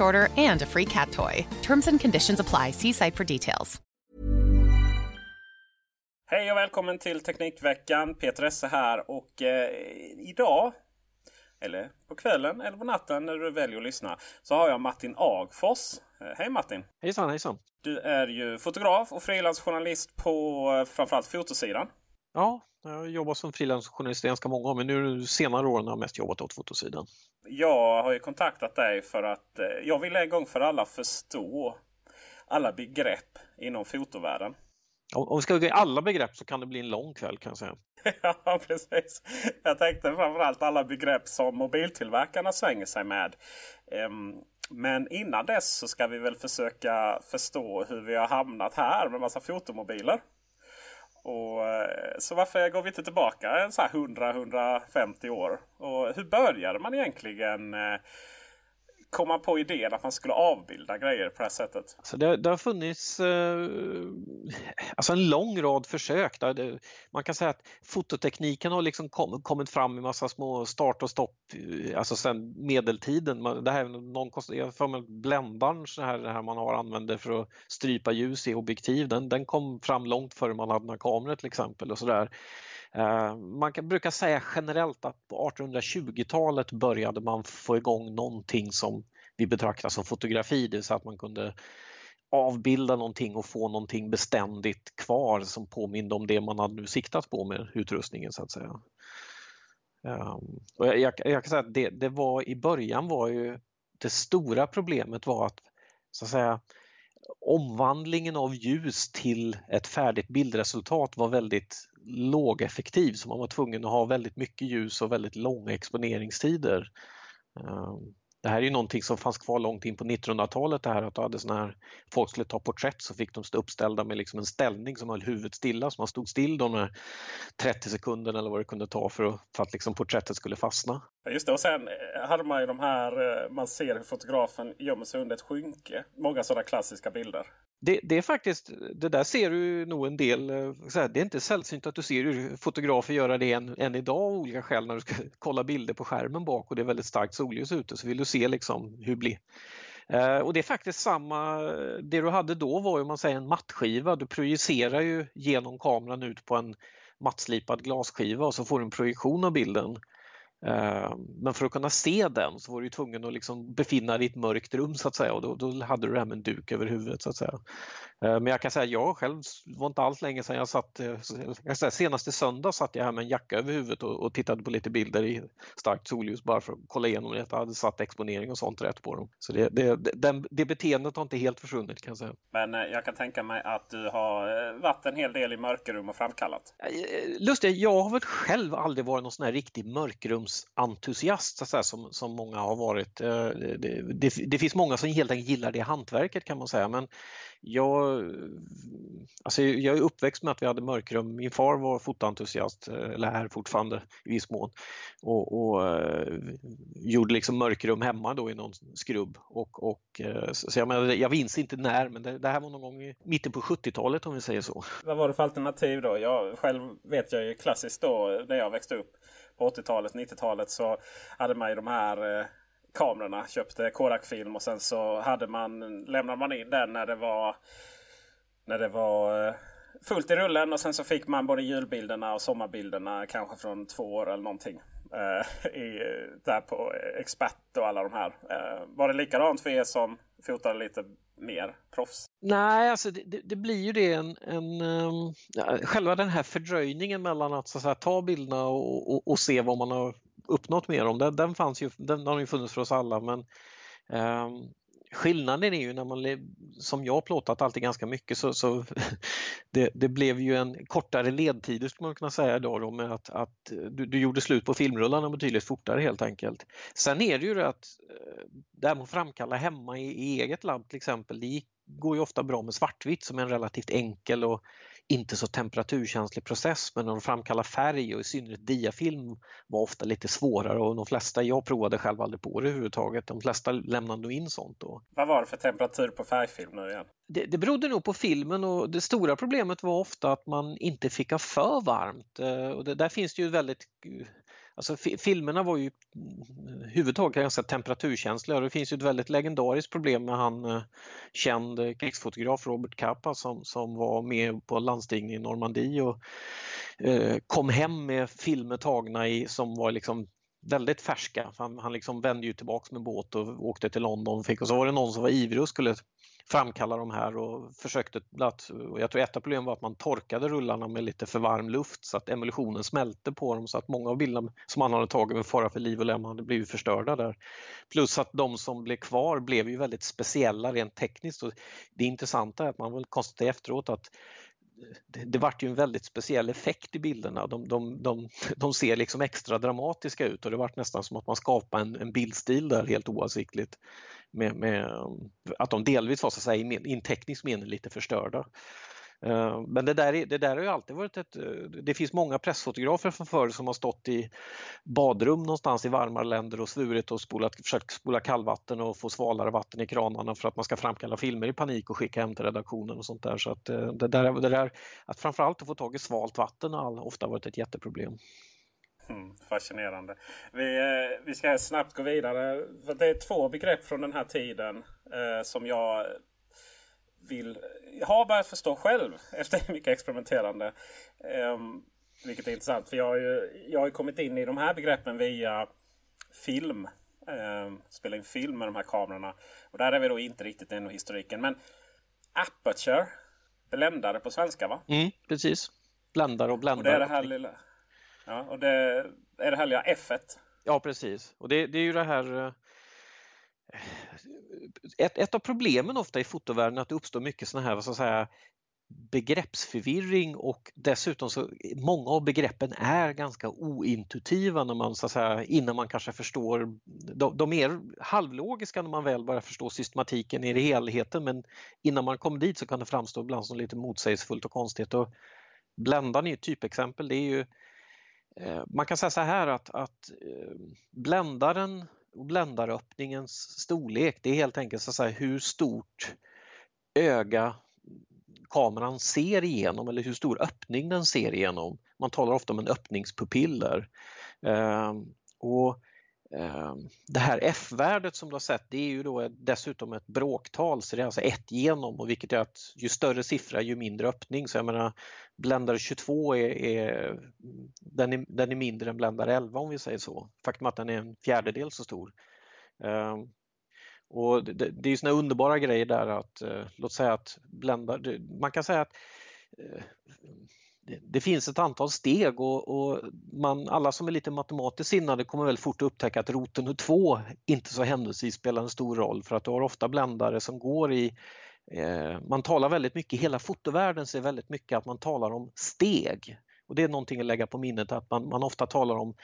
order and a free cat toy. Terms and conditions apply. See site for details. Hej och välkommen till Teknikveckan. Peter Esse här och eh, idag, eller på kvällen eller på natten när du väljer att lyssna, så har jag Martin Agfors. Eh, hej Martin! Hejsan hejsan! Du är ju fotograf och frilansjournalist på eh, framförallt fotosidan. Ja, jag har jobbat som frilansjournalist i ganska många år men nu senare åren har jag mest jobbat åt fotosidan. Jag har ju kontaktat dig för att eh, jag vill en gång för alla förstå alla begrepp inom fotovärlden. Om vi ska gå i alla begrepp så kan det bli en lång kväll kan jag säga. Ja, precis. Jag tänkte framförallt alla begrepp som mobiltillverkarna svänger sig med. Men innan dess så ska vi väl försöka förstå hur vi har hamnat här med massa fotomobiler. Och, eh, så varför går vi inte tillbaka 100-150 år? Och hur började man egentligen eh, komma på idén att man skulle avbilda grejer på det här sättet? Alltså det, det har funnits eh, alltså en lång rad försök. Där det, man kan säga att fototekniken har liksom kom, kommit fram i massa små start och stopp, eh, alltså sedan medeltiden. Man, det här, någon, jag har för mig bländaren, så här, det här man har använder för att strypa ljus i objektiv, den, den kom fram långt före man hade några kameror till exempel. och så där. Eh, man kan, brukar säga generellt att på 1820-talet började man få igång någonting som vi betraktar som fotografi, det vill säga att man kunde avbilda någonting och få någonting beständigt kvar som påminde om det man hade nu siktat på med utrustningen så att säga. Ehm, och jag, jag, jag kan säga att det, det var i början var ju det stora problemet var att så att säga omvandlingen av ljus till ett färdigt bildresultat var väldigt lågeffektiv så man var tvungen att ha väldigt mycket ljus och väldigt långa exponeringstider. Ehm, det här är ju någonting som fanns kvar långt in på 1900-talet det här att hade såna här, folk skulle ta porträtt så fick de stå uppställda med liksom en ställning som höll huvudet stilla så man stod still de här 30 sekunderna eller vad det kunde ta för att, för att liksom porträttet skulle fastna. Just det, och sen eh, hade man ju de här, eh, man ser hur fotografen gömmer sig under ett skynke. Många sådana klassiska bilder. Det, det är faktiskt, det där ser du nog en del, eh, det är inte sällsynt att du ser hur fotografer göra det än, än idag av olika skäl när du ska kolla bilder på skärmen bak och det är väldigt starkt solljus ute så vill du se liksom hur blir och det är faktiskt samma, det du hade då var ju om man säger en mattskiva, du projicerar ju genom kameran ut på en mattslipad glasskiva och så får du en projektion av bilden. Ehm, men för att kunna se den så var du tvungen att liksom befinna dig i ett mörkt rum så att säga och då, då hade du det här med en duk över huvudet så att säga. Eh, Men jag kan säga jag själv var inte alls länge sedan jag satt, eh, jag säga, senaste söndag satt jag här med en jacka över huvudet och, och tittade på lite bilder i starkt solljus bara för att kolla igenom det. Jag hade satt exponering och sånt rätt på dem. Så det, det, det, det beteendet har inte helt försvunnit kan jag säga. Men eh, jag kan tänka mig att du har varit en hel del i mörkerrum och framkallat. Lustigt, jag har väl själv aldrig varit någon sån här riktig mörkrumsentusiast så som, som många har varit. Det, det, det, finns många som helt enkelt gillar det hantverket kan man säga men jag, alltså jag är uppväxt med att vi hade mörkrum. Min far var fotoentusiast, eh, eller är fortfarande i viss mån, och, och uh, gjorde liksom mörkrum hemma då i någon skrubb. Och, och, uh, så jag, menar, jag minns inte när, men det, det, här var någon gång i mitten på 70-talet om vi säger så. Vad var det för alternativ då? Jag själv vet jag ju klassiskt då när jag växte upp på 80-talet, 90-talet så hade man ju de här uh, kamerorna. Köpte Kodak-film och sen så hade man, lämnade man in den när det var, när det var eh, fullt i rullen. Och sen så fick man både julbilderna och sommarbilderna kanske från två år eller någonting. Eh, i, där på Expert och alla de här. Eh, var det likadant för er som fotade lite mer proffs? Nej, alltså det, det, det blir ju det en, en um, själva den här fördröjningen mellan att, så att säga, ta bilderna och, och, och, se vad man har uppnått med dem. Den, den fanns ju, den har ju funnits för oss alla men um, skillnaden är ju när man, som jag plåtat alltid ganska mycket, så, så det, det, blev ju en kortare ledtider skulle man kunna säga idag då med att, att du, du, gjorde slut på filmrullarna betydligt fortare helt enkelt. Sen är det ju det att eh, det här med att framkalla hemma i, i eget labb till exempel, det gick går ju ofta bra med svartvitt som är en relativt enkel och inte så temperaturkänslig process men att framkalla färg och i synnerhet diafilm var ofta lite svårare och de flesta, jag provade själv aldrig på det överhuvudtaget, de flesta lämnade nog in sånt då. Vad var det för temperatur på färgfilm nu igen? Det, det berodde nog på filmen och det stora problemet var ofta att man inte fick ha för varmt. Eh, och det, där finns det ju väldigt Alltså filmerna var ju mm, huvudtaget ganska temperaturkänsliga och det finns ju ett väldigt legendariskt problem med han eh, känd eh, krigsfotograf Robert Capa som, som var med på landstigningen i Normandie och eh, kom hem med filmer tagna i som var liksom väldigt färska. Han, han liksom vände ju tillbaks med båt och åkte till London. Fick, och så var det någon som var ivrig och skulle framkalla de här och försökte att, och jag tror ett av problemen var att man torkade rullarna med lite för varm luft så att emulsionen smälte på dem så att många av bilderna som man hade tagit med fara för liv och lem hade blivit förstörda där. Plus att de som blev kvar blev ju väldigt speciella rent tekniskt och det intressanta är att man väl konstaterar efteråt att det, det vart ju en väldigt speciell effekt i bilderna. De, de, de, de ser liksom extra dramatiska ut och det vart nästan som att man skapade en, en bildstil där helt oavsiktligt. Med, med, att de delvis var så att säga, i in teknisk mening lite förstörda. Eh, men det där, det där har ju alltid varit ett... Eh, det finns många pressfotografer från förr som har stått i badrum någonstans i varmare länder och svurit och spolat, försökt spola kallvatten och få svalare vatten i kranarna för att man ska framkalla filmer i panik och skicka hem till redaktionen och sånt där. Så att eh, det där, det där att framförallt att få tag i svalt vatten har ofta varit ett jätteproblem. Mm, fascinerande. Vi, vi ska snabbt gå vidare. Det är två begrepp från den här tiden eh, som jag vill, har börjat förstå själv efter mycket experimenterande. Um, vilket är intressant för jag har ju jag har kommit in i de här begreppen via film. Um, spela in film med de här kamerorna. Och där är vi då inte riktigt ännu historiken. Men aperture, bländare på svenska va? Mm, precis. Bländare och bländare. Och det är det här lilla... Ja, och det är det här lilla F1. Ja, precis. Och det, det är ju det här eh, ett, ett av problemen ofta i fotovärlden är att det uppstår mycket sådana här, vad ska säga, begreppsförvirring och dessutom så många av begreppen är ganska ointuitiva när man, så att säga, innan man kanske förstår. De, de är halvlogiska när man väl börjar förstå systematiken i helheten men innan man kommer dit så kan det framstå ibland som lite motsägelsefullt och konstigt. Och Bländan är ett typexempel. Det är ju, eh, man kan säga så här att, att eh, bländaren bländaröppningens storlek det är helt enkelt så att säga, hur stort öga kameran ser igenom eller hur stor öppning den ser igenom. Man talar ofta om en öppningspupill där. Ehm, och Ehm, det här F-värdet som du har sett det är ju då dessutom ett bråktal så det är alltså ett genom och vilket är att ju större siffra ju mindre öppning. Så jag menar bländare 22 är, är, den, är den är mindre än bländare 11 om vi säger så. Faktum att den är en fjärdedel så stor. Ehm, och det, det är ju såna underbara grejer där att eh, låt säga att bländare... man kan säga att eh, det, finns ett antal steg och, och, man, alla som är lite matematiskt sinnade kommer väl fort upptäcka att roten 2 inte så händelsevis spelar en stor roll för att du har ofta bländare som går i Eh, man talar väldigt mycket, hela fotovärlden ser väldigt mycket att man talar om steg. Och det är någonting att lägga på minnet att man, man ofta talar om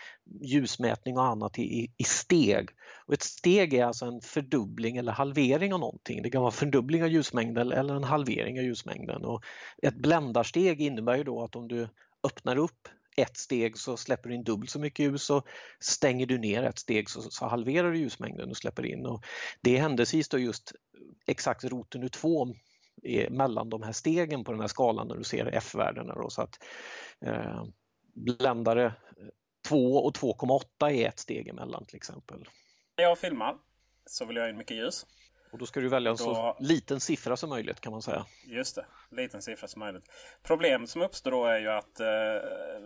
ljusmätning och annat i, i, steg. Och ett steg är alltså en fördubbling eller halvering av någonting. Det kan vara fördubbling av ljusmängden eller en halvering av ljusmängden. Och ett bländarsteg innebär ju då att om du öppnar upp ett steg så släpper du in dubbelt så mycket ljus och stänger du ner ett steg så, så halverar du ljusmängden och släpper in. Och det är händelsevis då just exakt roten ur två mellan de här stegen på den här skalan när du ser F-värdena. Då, så att eh, bländare 2 och 2,8 är ett steg emellan till exempel. När jag filmar så vill jag ha in mycket ljus. Och då ska du välja en så liten siffra som möjligt kan man säga. Just det, liten siffra som möjligt. Problemet som uppstår då är ju att eh,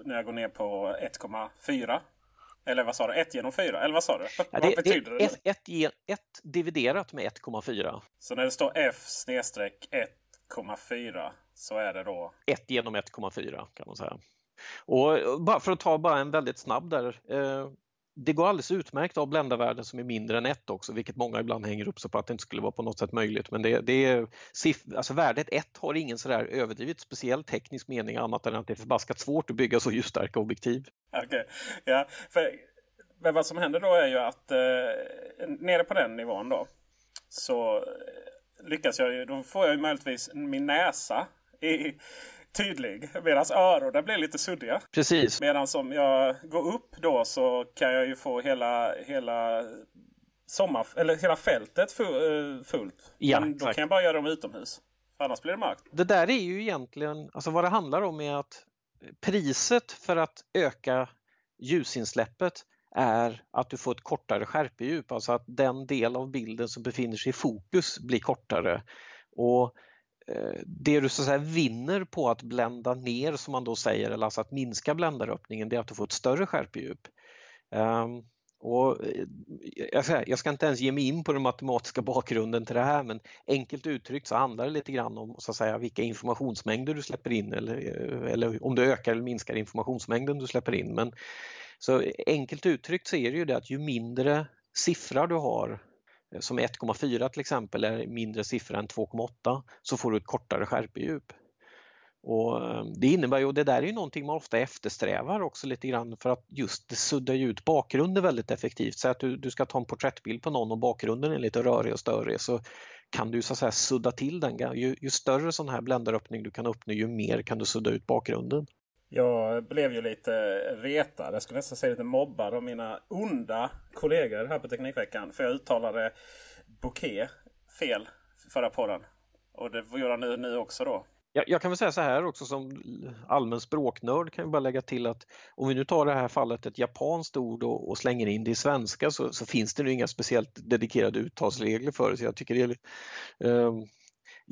när jag går ner på 1,4 eller vad sa du? 1 genom 4? Eller vad sa du? Ja, det, vad betyder det? 1 ett, dividerat med 1,4. Så när det står f snedstreck 1,4 så är det då? 1 genom 1,4 kan man säga. Och bara för att ta bara en väldigt snabb där. Eh, det går alldeles utmärkt att ha bländarvärden som är mindre än 1 också, vilket många ibland hänger upp sig på att det inte skulle vara på något sätt möjligt. Men det, det är, alltså värdet 1 har ingen sådär överdrivet speciell teknisk mening annat än att det är förbaskat svårt att bygga så ljusstarka objektiv. Okay. ja. För, men vad som händer då är ju att eh, nere på den nivån då så eh, lyckas jag ju, då får jag ju möjligtvis min näsa i tydlig. Medan öronen blir lite suddiga. Precis. Medan om jag går upp då så kan jag ju få hela, hela sommar, eller hela fältet eh, fullt. Ja, Men då exakt. kan jag bara göra dem utomhus. Annars blir det mörkt. Det där är ju egentligen, alltså vad det handlar om är att priset för att öka ljusinsläppet är att du får ett kortare skärpedjup, alltså att den del av bilden som befinner sig i fokus blir kortare. Och Eh, det du så att säga vinner på att blända ner som man då säger, eller alltså att minska bländaröppningen, det är att du får ett större skärpedjup. Um, ehm, och eh, jag ska, inte ens ge mig in på den matematiska bakgrunden till det här men enkelt uttryckt så handlar det lite grann om så att säga, vilka informationsmängder du släpper in eller, eh, eller om du ökar eller minskar informationsmängden du släpper in. Men, så enkelt uttryckt så är det ju det att ju mindre siffra du har som 1,4 till exempel är mindre siffra än 2,8 så får du ett kortare skärpedjup. Och eh, det innebär ju, och det där är ju någonting man ofta eftersträvar också lite grann för att just det suddar ju ut bakgrunden väldigt effektivt. Så att du, du ska ta en porträttbild på någon och bakgrunden är lite rörig och störig så kan du så att säga sudda till den. Ju, ju större sån här bländaröppning du kan uppnå ju mer kan du sudda ut bakgrunden. Jag blev ju lite retad, jag skulle nästan säga lite mobbad av mina onda kollegor här på Teknikveckan. För jag uttalade bouquet fel förra podden. Och det gör jag nu, nu också då. Jag, jag, kan väl säga så här också som allmän språknörd kan jag bara lägga till att om vi nu tar det här fallet ett japanskt ord och, och slänger in det i svenska så, så finns det inga speciellt dedikerade uttalsregler för det. Så jag tycker det är, eh,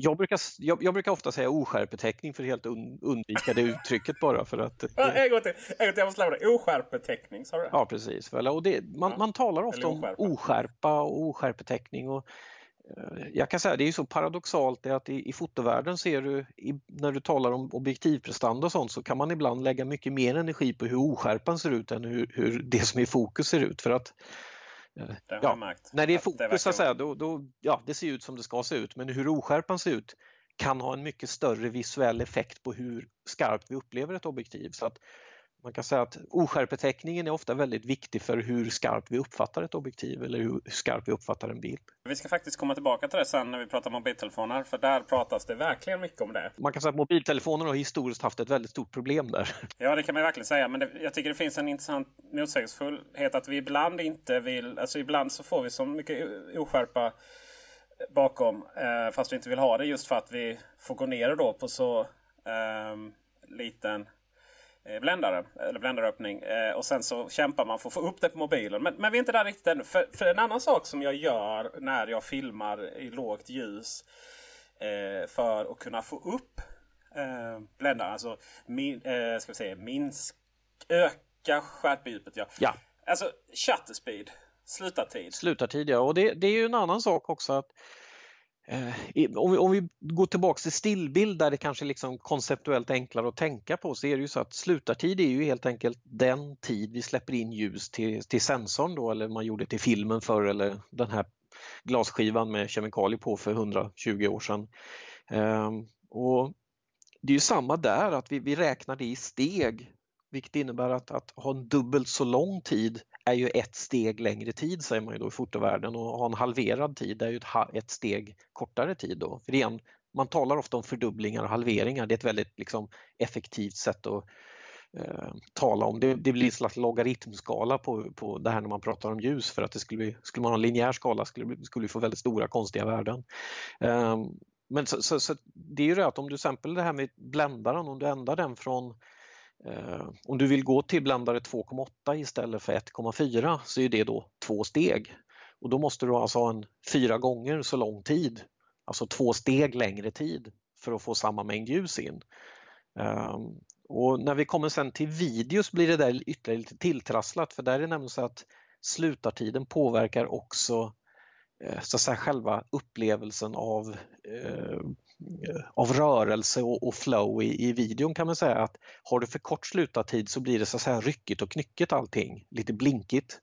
jag brukar, jag, jag, brukar ofta säga oskärpeteckning för att helt un, undvika det uttrycket bara för att... Ja, en gång till, en gång till jag måste lämna det. Oskärpeteckning, sa du? Ja, precis. Och det, man, ja. man talar ofta om oskärpa och oskärpeteckning. Och, eh, jag kan säga det är så paradoxalt att i, i fotovärlden ser du, i, när du talar om objektivprestanda och sånt så kan man ibland lägga mycket mer energi på hur oskärpan ser ut än hur, hur det som är i fokus ser ut. För att det ja, när det är fokus det säga, då, då, ja, det ser ut som det ska se ut, men hur oskärpan ser ut kan ha en mycket större visuell effekt på hur skarpt vi upplever ett objektiv. Så att man kan säga att oskärpeteckningen är ofta väldigt viktig för hur skarpt vi uppfattar ett objektiv eller hur skarpt vi uppfattar en bild. Vi ska faktiskt komma tillbaka till det sen när vi pratar mobiltelefoner, för där pratas det verkligen mycket om det. Man kan säga att mobiltelefoner har historiskt haft ett väldigt stort problem där. Ja, det kan man verkligen säga, men det, jag tycker det finns en intressant motsägelsefullhet att vi ibland inte vill, alltså ibland så får vi så mycket oskärpa bakom, eh, fast vi inte vill ha det just för att vi får gå ner då på så eh, liten bländare, eller bländaröppning. Eh, och sen så kämpar man för att få upp det på mobilen. Men, men vi är inte där riktigt ännu. För, för en annan sak som jag gör när jag filmar i lågt ljus eh, för att kunna få upp eh, bländaren. Alltså min, eh, ska vi säga, minsk, öka skärpedjupet. Ja. ja. Alltså shutter speed, slutartid. Slutartid ja, och det, det är ju en annan sak också att Eh, Eh, om vi, om vi går tillbaks till stillbild där det kanske liksom konceptuellt enklare att tänka på så är det ju så att slutartid är ju helt enkelt den tid vi släpper in ljus till, till sensorn då eller man gjorde till filmen förr eller den här glasskivan med kemikalier på för 120 år sedan. Ehm, och det är ju samma där att vi, vi räknar det i steg vilket innebär att, att ha en dubbelt så lång tid är ju ett steg längre tid säger man ju då i fotovärlden och ha en halverad tid är ju ett, ett steg kortare tid då. För igen, man talar ofta om fördubblingar och halveringar, det är ett väldigt liksom, effektivt sätt att eh, tala om. Det, det blir en slags logaritmskala på, på det här när man pratar om ljus för att det skulle, bli, skulle man ha en linjär skala skulle, skulle vi få väldigt stora konstiga värden. Eh, men så, så, så, det är ju det att om du exempel det här med bländaren, om du ändrar den från eh, Eh, om du vill gå till bländare 2,8 istället för 1,4 så är det då två steg. Och då måste du alltså ha en fyra gånger så lång tid, alltså två steg längre tid för att få samma mängd ljus in. Ehm, och när vi kommer sen till videos blir det där ytterligare lite tilltrasslat för där är det nämligen så att slutartiden påverkar också Eh, så att säga, själva upplevelsen av, eh, eh, av rörelse och, och flow i, i, videon kan man säga att har du för kort slutartid så blir det så att säga ryckigt och knyckigt allting, lite blinkigt.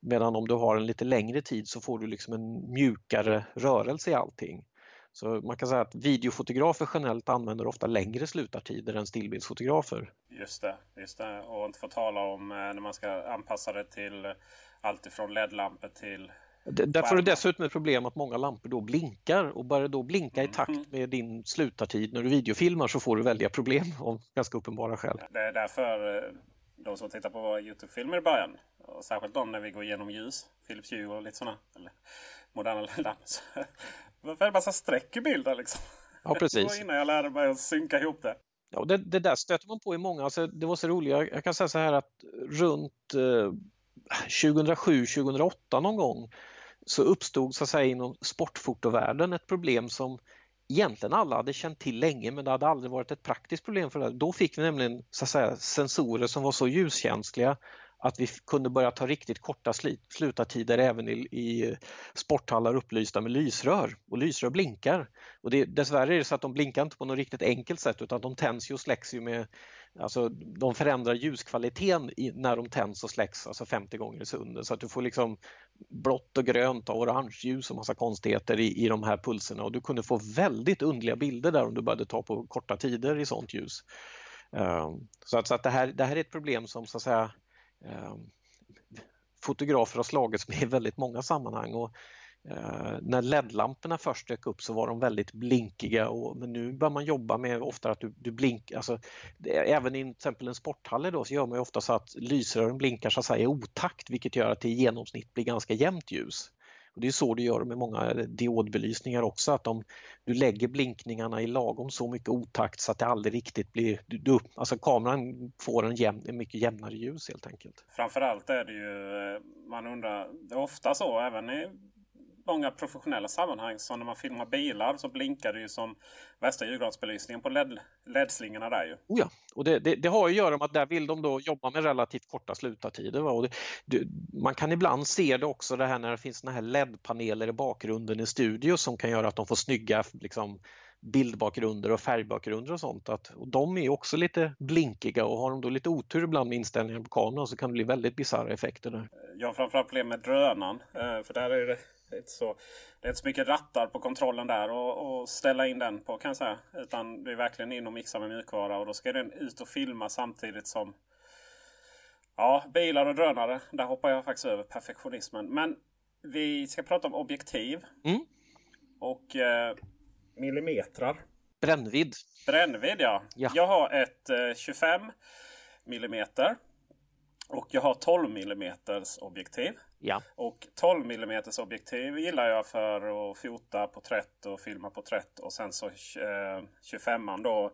Medan om du har en lite längre tid så får du liksom en mjukare rörelse i allting. Så man kan säga att videofotografer generellt använder ofta längre slutartider än stillbildsfotografer. Just det, just det. och inte få tala om eh, när man ska anpassa det till allt ifrån LED-lampor till Därför är det dessutom ett problem att många lampor då blinkar och börjar då blinka i takt mm. med din slutartid när du videofilmar så får du väldiga problem av ganska uppenbara skäl. Det är därför eh, de som tittar på våra Youtube-filmer i början, och särskilt de när vi går igenom ljus, Philips Hue och lite sådana, eller moderna lampor. Varför är det massa streck i bilden liksom? Ja, precis. innan jag lärde mig att synka ihop det. Ja, det, det där stöter man på i många. Alltså, det var så roligt. Jag, jag kan säga så här att runt eh, 2007-2008 någon gång så uppstod så att säga inom sportfotovärlden ett problem som egentligen alla hade känt till länge men det hade aldrig varit ett praktiskt problem för det. Då fick vi nämligen så att säga, sensorer som var så ljuskänsliga att vi kunde börja ta riktigt korta slutartider även i, i sporthallar upplysta med lysrör. Och lysrör blinkar. Och det, dessvärre är det så att de blinkar inte på något riktigt enkelt sätt utan de tänds och släcks ju med Alltså de förändrar ljuskvaliteten i, när de tänds och släcks alltså 50 gånger i sekunden så att du får liksom blått och grönt och orange ljus och massa konstigheter i, i de här pulserna och du kunde få väldigt underliga bilder där om du började ta på korta tider i sånt ljus. Um, så att, så att det, här, det här är ett problem som så att säga um, fotografer har slagits med i väldigt många sammanhang och Eh, när LED-lamporna först dök upp så var de väldigt blinkiga och, men nu börjar man jobba med ofta att du, du blinkar, alltså, även i till exempel en sporthall då så gör man ofta så att lysrören blinkar så att säga i otakt vilket gör att det i genomsnitt blir ganska jämnt ljus. Och Det är så du gör med många eh, diodbelysningar också, att de, du lägger blinkningarna i lagom så mycket otakt så att det aldrig riktigt blir... Du, alltså kameran får en, jäm, en mycket jämnare ljus helt enkelt. Framförallt är det ju, eh, man undrar, det är ofta så även i många professionella sammanhang. Så när man filmar bilar så blinkar det ju som värsta julgransbelysningen på LED, LED-slingorna där ju. Oh ja, och det, det, det, har att göra med att där vill de då jobba med relativt korta slutartider. Va? Och det, man kan ibland se det också det här när det finns såna här LED-paneler i bakgrunden i studio som kan göra att de får snygga liksom, bildbakgrunder och färgbakgrunder och sånt. Att, och de är också lite blinkiga och har de då lite otur ibland med inställningen på kameran så kan det bli väldigt bisarra effekter där. Jag har framförallt problem med drönaren. Eh, för där är det det är inte så, det är inte så mycket rattar på kontrollen där och, och ställa in den på kan jag säga. Utan det är verkligen in och mixa med mjukvara och då ska den ut och filma samtidigt som Ja, bilar och drönare. Där hoppar jag faktiskt över perfektionismen. Men vi ska prata om objektiv. Mm. Och eh, millimetrar. Brännvidd. Brännvidd ja. ja. Jag har ett eh, 25 millimeter. Och jag har 12 mm objektiv. Ja. Och 12 mm objektiv gillar jag för att fota porträtt och filma porträtt. Och sen så eh, 25 då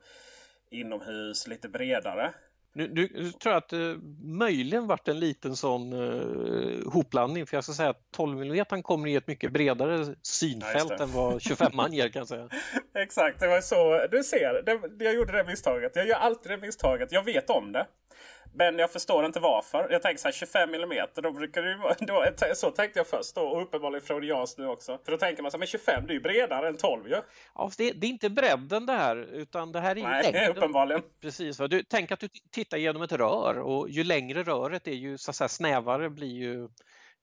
inomhus lite bredare. Nu, nu, tror jag att det möjligen varit en liten sån uh, hopblandning för jag ska säga att 12 mm kommer i ett mycket bredare synfält ja, än vad 25 man ger kan jag säga. Exakt, det var så. Du ser, det, jag gjorde det misstaget. Jag gör alltid det misstaget. Jag vet om det. Men jag förstår inte varför. Jag tänker så här 25 mm. Då brukar det vara, då, så tänkte jag först då och uppenbarligen freudianskt nu också. För då tänker man så här, men 25 det är ju bredare än 12 ju. Ja, det, det, är inte bredden det här utan det här är Nej, längden. uppenbarligen. Precis. Va? Du, tänk att du tittar genom ett rör och ju längre röret är ju så att säga, snävare blir ju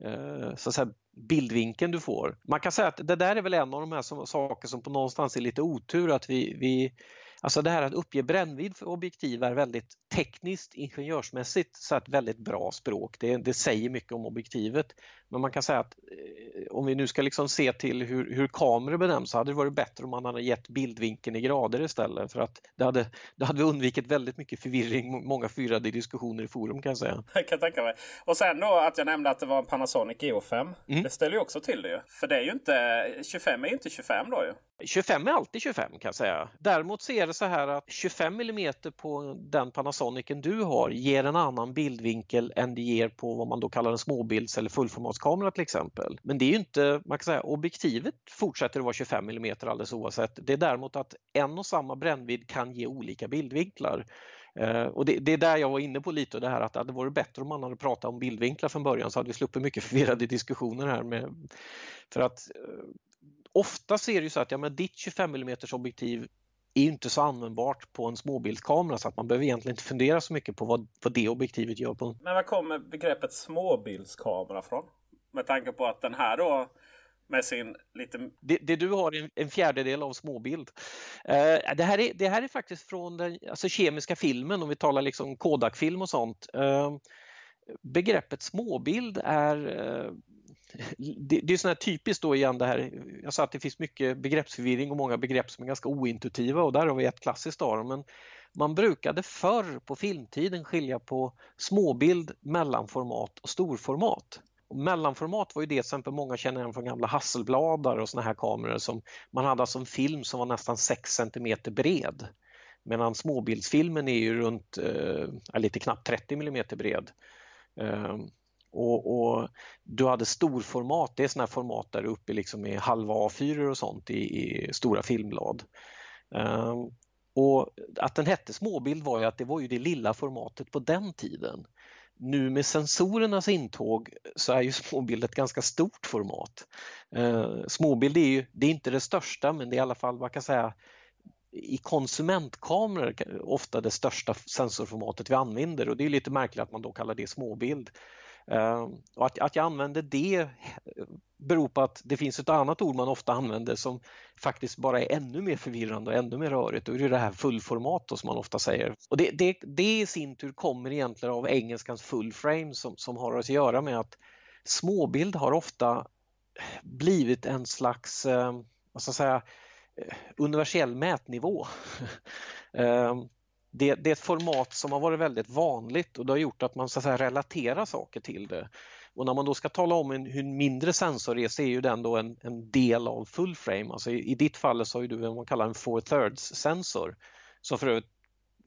eh, så att säga, bildvinkeln du får. Man kan säga att det där är väl en av de här som, saker som på någonstans är lite otur att vi, vi Alltså det här att uppge brännvidd för objektiv är väldigt tekniskt, ingenjörsmässigt så ett väldigt bra språk. Det, det säger mycket om objektivet. Men man kan säga att eh, om vi nu ska liksom se till hur, hur kameror benämns så hade det varit bättre om man hade gett bildvinkeln i grader istället för att det hade, det hade undvikit väldigt mycket förvirring, många fyrade diskussioner i forum kan jag säga. Jag kan tänka mig. Och sen då att jag nämnde att det var en Panasonic GO5. Mm. Det ställer ju också till det ju. För det är ju inte, 25 är ju inte 25 då ju. 25 är alltid 25 kan jag säga. Däremot så är det så här att 25 mm på den Panasonicen du har ger en annan bildvinkel än det ger på vad man då kallar en småbilds eller fullformatskamera till exempel. Men det är ju inte, man kan säga objektivet fortsätter att vara 25 mm alldeles oavsett. Det är däremot att en och samma brännvidd kan ge olika bildvinklar. Uh, och det, det, är där jag var inne på lite, det här att det hade varit bättre om man hade pratat om bildvinklar från början så hade vi sluppit mycket förvirrade diskussioner här. Med, för att uh, ofta ser det ju så att ja, men ditt 25 mm objektiv är inte så användbart på en småbildskamera så att man behöver egentligen inte fundera så mycket på vad, vad det objektivet gör. På. Men var kommer begreppet småbildskamera från? Med tanke på att den här då med sin lite... Det, det du har är en fjärdedel av småbild. Uh, det, här är, det här är faktiskt från den alltså kemiska filmen om vi talar liksom Kodak-film och sånt. Uh, begreppet småbild är uh, det, det är sån typiskt då igen det här, jag sa att det finns mycket begreppsförvirring och många begrepp som är ganska ointuitiva och där har vi ett klassiskt av men man brukade förr på filmtiden skilja på småbild, mellanformat och storformat. Och mellanformat var ju det till exempel många känner igen från gamla Hasselbladar och såna här kameror som man hade alltså en film som var nästan 6 cm bred. Medan småbildsfilmen är ju runt eh, lite knappt 30 mm bred. Eh, och, och, du hade storformat, det är sådana format där uppe liksom i halva A4 och sånt i, i stora filmblad. Eh, och att den hette småbild var ju att det var ju det lilla formatet på den tiden. Nu med sensorernas intåg så är ju småbild ett ganska stort format. Eh, småbild är ju, det är inte det största men det är i alla fall, man kan säga, i konsumentkameror ofta det största sensorformatet vi använder och det är lite märkligt att man då kallar det småbild. Eh, och att, att jag använder det eh, beror på att det finns ett annat ord man ofta använder som faktiskt bara är ännu mer förvirrande och ännu mer rörigt och det är det här fullformat som man ofta säger. Och det, det, det i sin tur kommer egentligen av engelskans full frame som, som har att göra med att småbild har ofta blivit en slags, eh, vad ska jag säga, eh, universell mätnivå. Det, det, är ett format som har varit väldigt vanligt och det har gjort att man så att säga, relaterar saker till det. Och när man då ska tala om en, hur en mindre sensor är så är ju den då en, en del av full frame. Alltså i, i ditt fall så har du vad man kallar en four thirds sensor som för övrigt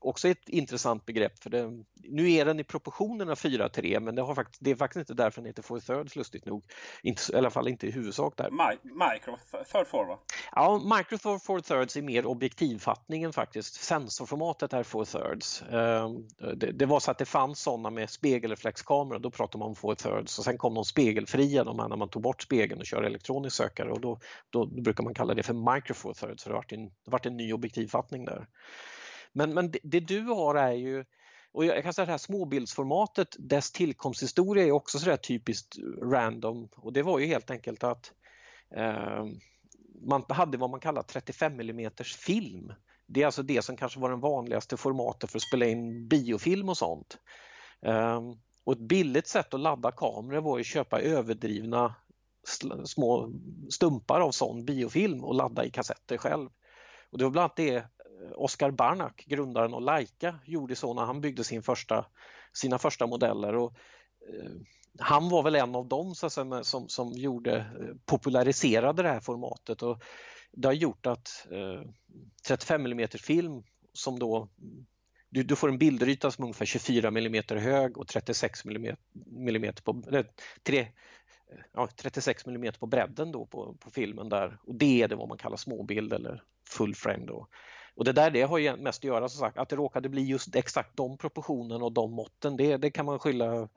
också ett intressant begrepp för det, nu är den i proportionerna 4-3 men det, har faktiskt, det är faktiskt inte därför den heter four thirds lustigt nog. Inte, I alla fall inte i huvudsak där. micro third four va? Ja, micro four thirds är mer objektivfattningen faktiskt. Sensorformatet är four thirds. Ehm, det, det var så att det fanns sådana med spegelreflexkameror, då pratade man om four thirds och sen kom de spegelfria, de här när man tog bort spegeln och körde elektronisk sökare och då, då, då brukar man kalla det för micro four thirds, för det har varit en, en ny objektivfattning där. Men, men det, det du har är ju och jag kan säga att det här småbildsformatet, dess tillkomsthistoria är också sådär typiskt random och det var ju helt enkelt att eh, man hade vad man kallar 35 mm film. Det är alltså det som kanske var den vanligaste formatet för att spela in biofilm och sånt. Eh, och ett billigt sätt att ladda kameror var att köpa överdrivna små stumpar av sån biofilm och ladda i kassetter själv. Och det var bland annat det Oskar Barnack, grundaren av Leica, gjorde så när han byggde sin första, sina första modeller. Och, eh, han var väl en av dem så säga, som, som gjorde, eh, populariserade det här formatet och det har gjort att eh, 35 mm film som då du, du, får en bildyta som är ungefär 24 mm hög och 36 mm, mm på, eller, 3, ja, 36 mm på bredden då på, på filmen där och det är det vad man kallar småbild eller full frame då. Och det där det har ju mest att göra som sagt att det råkade bli just exakt de proportionerna och de måtten. Det, det kan man skylla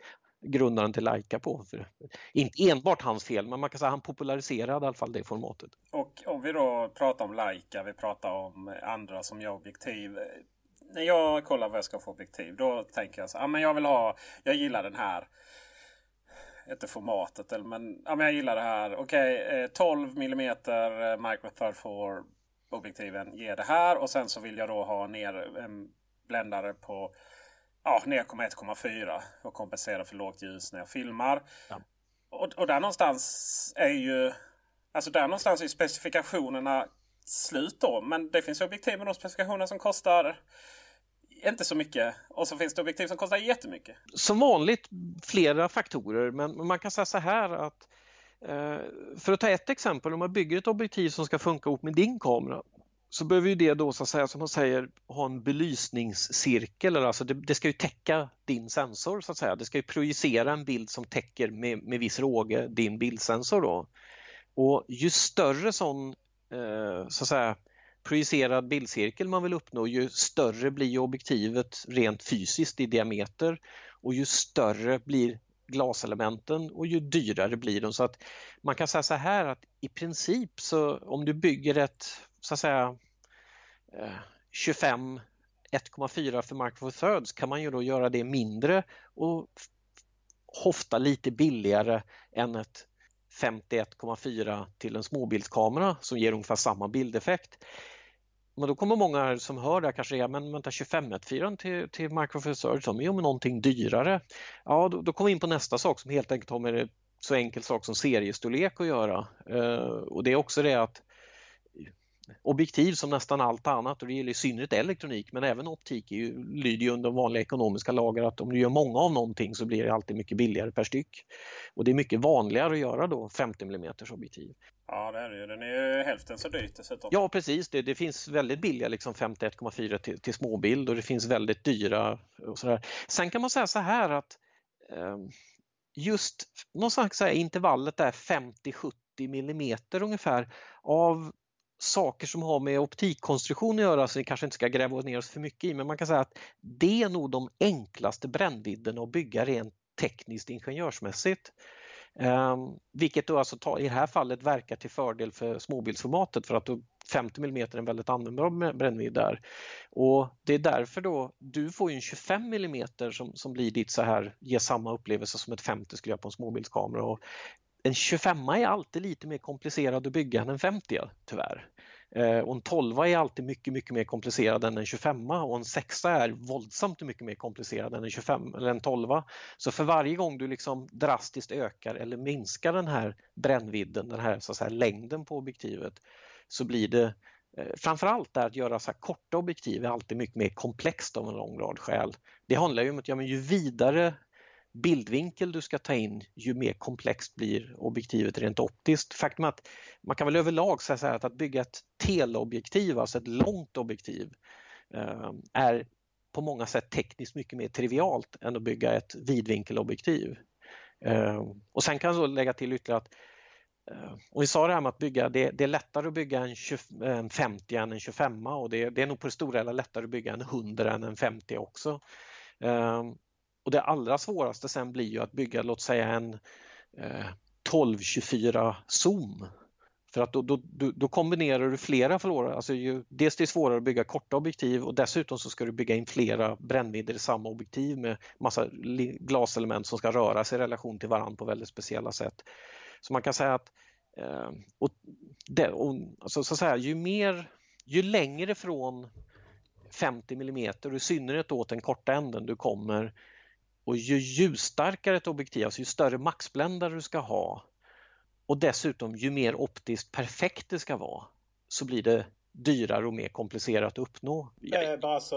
grundaren till Leica på. För, inte enbart hans fel, men man kan säga att han populariserade i alla fall det formatet. Och om vi då pratar om Leica, vi pratar om andra som gör objektiv. När jag kollar vad jag ska få objektiv, då tänker jag så här, ah, men jag vill ha, jag gillar den här inte formatet, men, ja, men jag gillar det här. Okej, okay, 12 mm Micro Third 4 objektiven ger det här. Och sen så vill jag då ha ner en bländare på ja, ner 1,4 och kompensera för lågt ljus när jag filmar. Ja. Och, och där någonstans är ju Alltså där någonstans är specifikationerna slut då. Men det finns objektiv med de specifikationer som kostar inte så mycket. Och så finns det objektiv som kostar jättemycket. Som vanligt flera faktorer, men man kan säga så här att Eh, för att ta ett exempel, om man bygger ett objektiv som ska funka ihop med din kamera så behöver ju det då så att säga som man säger ha en belysningscirkel, alltså det, det, ska ju täcka din sensor så att säga. Det ska ju projicera en bild som täcker med, med viss råge din bildsensor då. Och ju större sån eh, så att säga projicerad bildcirkel man vill uppnå ju större blir objektivet rent fysiskt i diameter och ju större blir glaselementen och ju dyrare blir de. Så att man kan säga så här att i princip så om du bygger ett så att säga eh, 25 1,4 för Micro Four Thirds kan man ju då göra det mindre och hofta lite billigare än ett 51,4 till en småbildskamera som ger ungefär samma bildeffekt. Men då kommer många som hör det här kanske säga, men vänta 25.4 till, till Micro Four de är ju någonting dyrare. Ja, då, då kommer vi in på nästa sak som helt enkelt har med så enkel sak som seriestorlek att göra. Uh, och det är också det att objektiv som nästan allt annat och det gäller i synnerhet elektronik men även optik är ju, lyder ju under vanliga ekonomiska lagar att om du gör många av någonting så blir det alltid mycket billigare per styck. Och det är mycket vanligare att göra då 50 mm objektiv. Ja det är det ju, den är ju hälften så dyrt dessutom. Ja precis, det, det finns väldigt billiga liksom 51,4 till, till småbild och det finns väldigt dyra och sådär. Sen kan man säga så här att eh, just någonstans så här, intervallet är 50-70 mm ungefär av saker som har med optikkonstruktion att göra så vi kanske inte ska gräva ner oss för mycket i men man kan säga att det är nog de enklaste brännvidderna att bygga rent tekniskt ingenjörsmässigt. Um, vilket då alltså ta, i det här fallet verkar till fördel för småbildsformatet för att 50 mm är en väldigt användbar brännvidd där. Och det är därför då du får en 25 mm som, som blir ditt så här, ger samma upplevelse som ett 50 skulle göra på en småbildskamera. Och en 25 är alltid lite mer komplicerad att bygga än en 50 tyvärr. Eh, och en 12 är alltid mycket, mycket mer komplicerad än en 25 och en 6 är våldsamt mycket mer komplicerad än en 25 eller en 12. Så för varje gång du liksom drastiskt ökar eller minskar den här brännvidden, den här, så att säga, längden på objektivet, så blir det eh, Framförallt där att göra så korta objektiv är alltid mycket mer komplext av en lång rad skäl. Det handlar ju om att ja, men ju vidare bildvinkel du ska ta in, ju mer komplext blir objektivet rent optiskt. Faktum att man kan väl överlag säga att, att bygga ett teleobjektiv, alltså ett långt objektiv, eh, är på många sätt tekniskt mycket mer trivialt än att bygga ett vidvinkelobjektiv. Eh, och sen kan jag lägga till ytterligare att eh, och vi sa det här med att bygga, det, det är lättare att bygga en, 20, en 50 än en 25 och det, det, är nog på det stora hela lättare att bygga en 100 än en 50 också. Och det allra svåraste sen blir ju att bygga, låt säga en eh, 1224 zoom. För att då, då, då, kombinerar du flera förlorare. Alltså ju, dels det är svårare att bygga korta objektiv och dessutom så ska du bygga in flera brännvidder i samma objektiv med massa glaselement som ska röra sig i relation till varandra på väldigt speciella sätt. Så man kan säga att eh, och det, och, alltså, så att säga, ju, mer, ju längre från 50 mm och i synnerhet åt den korta änden du kommer och ju ljusstarkare ett objektiv, alltså ju större maxbländare du ska ha och dessutom ju mer optiskt perfekt det ska vara så blir det dyrare och mer komplicerat att uppnå. Alltså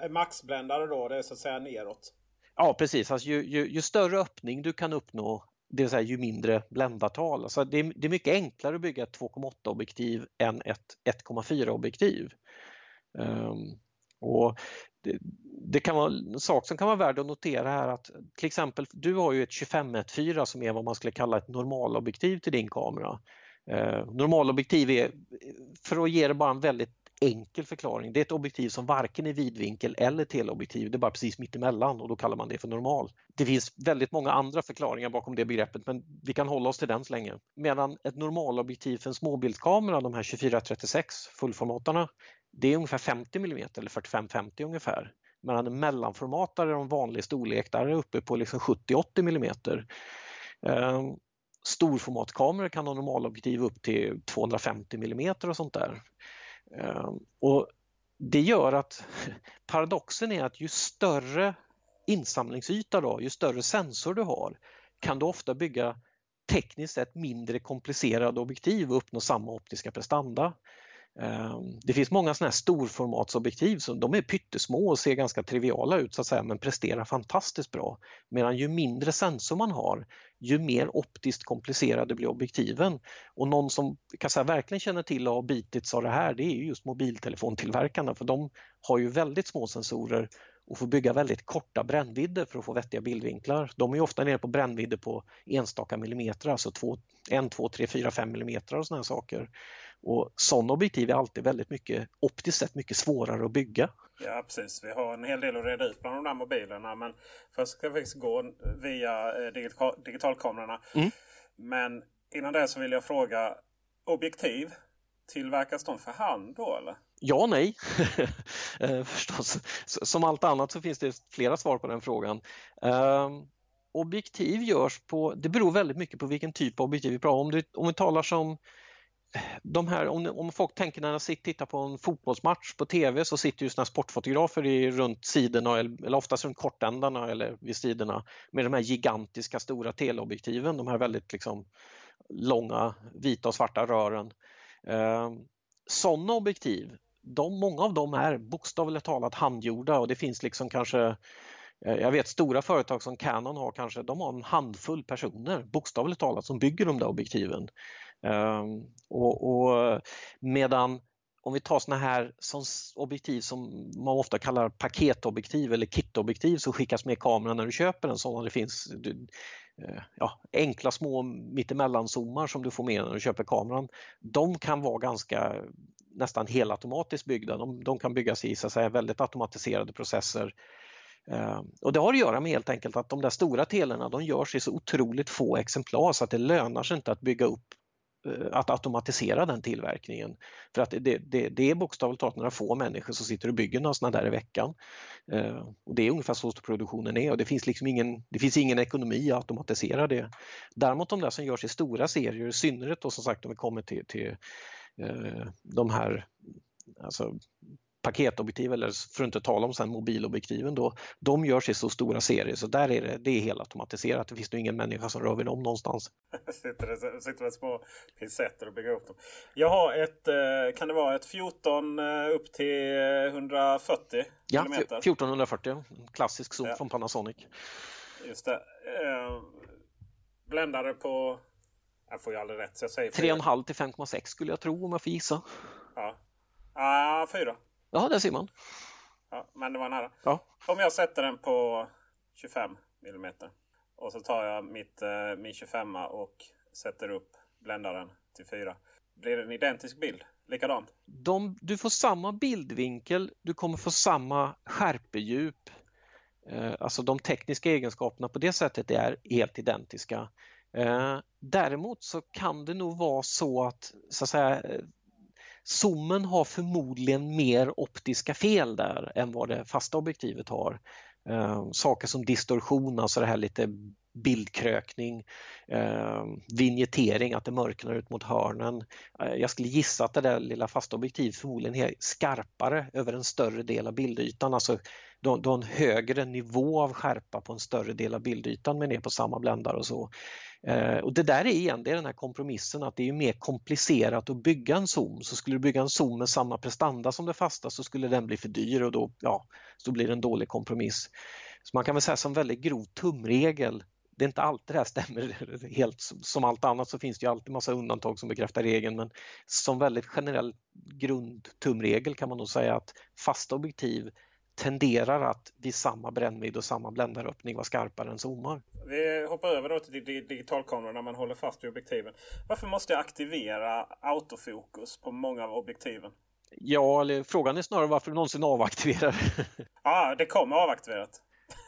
en maxbländare då, det är så att säga neråt? Ja precis, alltså ju, ju, ju större öppning du kan uppnå det vill säga ju mindre bländartal. Alltså det, är, det är mycket enklare att bygga ett 2,8 objektiv än ett 1,4 objektiv. Um, och det, det, kan vara en sak som kan vara värd att notera här att till exempel du har ju ett 25 1.4 som är vad man skulle kalla ett normalobjektiv till din kamera. Eh, normalobjektiv är, för att ge det bara en väldigt enkel förklaring, det är ett objektiv som varken är vidvinkel eller teleobjektiv, det är bara precis mittemellan och då kallar man det för normal. Det finns väldigt många andra förklaringar bakom det begreppet men vi kan hålla oss till den så länge. Medan ett normalobjektiv för en småbildskamera, de här 24-36 fullformatarna, det är ungefär 50 mm eller 45-50 ungefär. Medan en mellanformatare är en vanlig storlek, där är uppe på liksom 70-80 mm. Eh, storformatkameror kan ha normalobjektiv upp till 250 mm och sånt där. Eh, och det gör att paradoxen är att ju större insamlingsyta då, ju större sensor du har kan du ofta bygga tekniskt sett mindre komplicerade objektiv och uppnå samma optiska prestanda. Ehm, det finns många sådana här storformatsobjektiv som de är pyttesmå och ser ganska triviala ut så att säga men presterar fantastiskt bra. Medan ju mindre sensor man har, ju mer optiskt komplicerade blir objektiven. Och någon som kan säga, verkligen känner till och har bitits av det här, det är just mobiltelefontillverkarna för de har ju väldigt små sensorer och får bygga väldigt korta brännvidder för att få vettiga bildvinklar. De är ofta nere på brännvidder på enstaka millimeter, alltså 1, 2, 3, 4, 5 millimeter och sådana saker. Och sådana objektiv är alltid väldigt mycket, optiskt sett mycket svårare att bygga. Ja precis, vi har en hel del att reda ut bland de där mobilerna. Men först ska vi gå via eh, digital, digitalkamerorna. Mm. Men innan det så vill jag fråga objektiv. Tillverkas de för hand då eller? Ja och nej. Eh, förstås. Som allt annat så finns det flera svar på den frågan. Um, objektiv görs på, det beror väldigt mycket på vilken typ av objektiv vi pratar om. Om vi talar som de här, om, om folk tänker när de tittar på en fotbollsmatch på tv så sitter ju såna sportfotografer i, runt sidorna eller oftast runt kortändarna eller vid sidorna med de här gigantiska stora teleobjektiven, de här väldigt liksom långa vita och svarta rören. Eh, sådana objektiv, de, många av dem är bokstavligt talat handgjorda och det finns liksom kanske eh, jag vet stora företag som Canon har kanske, de har en handfull personer bokstavligt talat som bygger de där objektiven. Ehm, och, och, medan om vi tar såna här som objektiv som man ofta kallar paketobjektiv eller kitobjektiv så skickas med kameran när du köper en sån. Det finns eh, ja, enkla små mittemellan-zoomar som du får med när du köper kameran. De kan vara ganska nästan helautomatiskt byggda. De, de kan byggas i så att säga, väldigt automatiserade processer. Ehm, och det har att göra med helt enkelt att de där stora telerna de görs i så otroligt få exemplar så att det lönar sig inte att bygga upp Eh, att automatisera den tillverkningen. För att det, det, det är bokstavligt talat några få människor som sitter och bygger några sådana där i veckan. Eh, och Det är ungefär så stor produktionen är och det finns, liksom ingen, det finns ingen ekonomi att automatisera det. Däremot de där som görs i stora serier, i synnerhet då som sagt om vi kommer till, till eh, de här alltså paketobjektiv eller för att inte tala om sen mobilobjektiven då, de görs i så stora serier så där är det, det är helautomatiserat. Det finns nog ingen människa som rör vid dem någonstans. sitter, sitter små pincetter och bygger upp dem. Jag har ett, eh, kan det vara ett 14 eh, upp till 140 Ja, 1440, klassisk zoom ja. från Panasonic. Just det. Eh, bländare på, jag får ju aldrig rätt så jag säger 3,5 till 5,6 skulle jag tro om jag får gissa. Ja, ah, 4. Ja, där ser man. Ja, men det var nära. Ja. Om jag sätter den på 25 mm och så tar jag mitt, eh, min 25 och sätter upp bländaren till 4. Blir det en identisk bild? Likadan? De, du får samma bildvinkel, du kommer få samma skärpedjup. Eh, alltså de tekniska egenskaperna på det sättet är helt identiska. Eh, däremot så kan det nog vara så att, så att säga, Zoomen har förmodligen mer optiska fel där än vad det fasta objektivet har. Eh, saker som distorsion, alltså det här lite bildkrökning, eh, vignettering, att det mörknar ut mot hörnen. Eh, jag skulle gissa att det där lilla fasta objektivet förmodligen är skarpare över en större del av bildytan. Alltså du, har en högre nivå av skärpa på en större del av bildytan men är på samma bländare och så. Eh, och det där är igen det är den här kompromissen att det är mer komplicerat att bygga en zoom. Så skulle du bygga en zoom med samma prestanda som det fasta så skulle den bli för dyr och då, ja, så blir det en dålig kompromiss. Så man kan väl säga som väldigt grov tumregel det är inte alltid det här stämmer helt som allt annat så finns det ju alltid massa undantag som bekräftar regeln men som väldigt generell grundtumregel kan man nog säga att fasta objektiv tenderar att vid samma brännvidd och samma bländaröppning vara skarpare än zoomar. Vi hoppar över då till digitalkameran när man håller fast vid objektiven. Varför måste jag aktivera autofokus på många av objektiven? Ja, eller frågan är snarare varför du någonsin avaktiverar. Ja, ah, det kommer avaktiverat.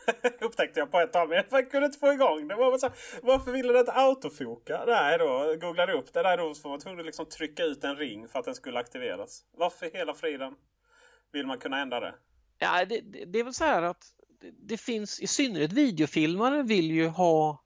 Upptäckte jag på ett tag. Men jag kunde inte få igång det. Var så, varför ville den inte autofoka? Nej då, googlade upp det. Där då var man tvungen att liksom trycka ut en ring för att den skulle aktiveras. Varför hela friden vill man kunna ändra det? Ja, det, det, det är väl så här att det, det, finns i synnerhet videofilmare vill ju ha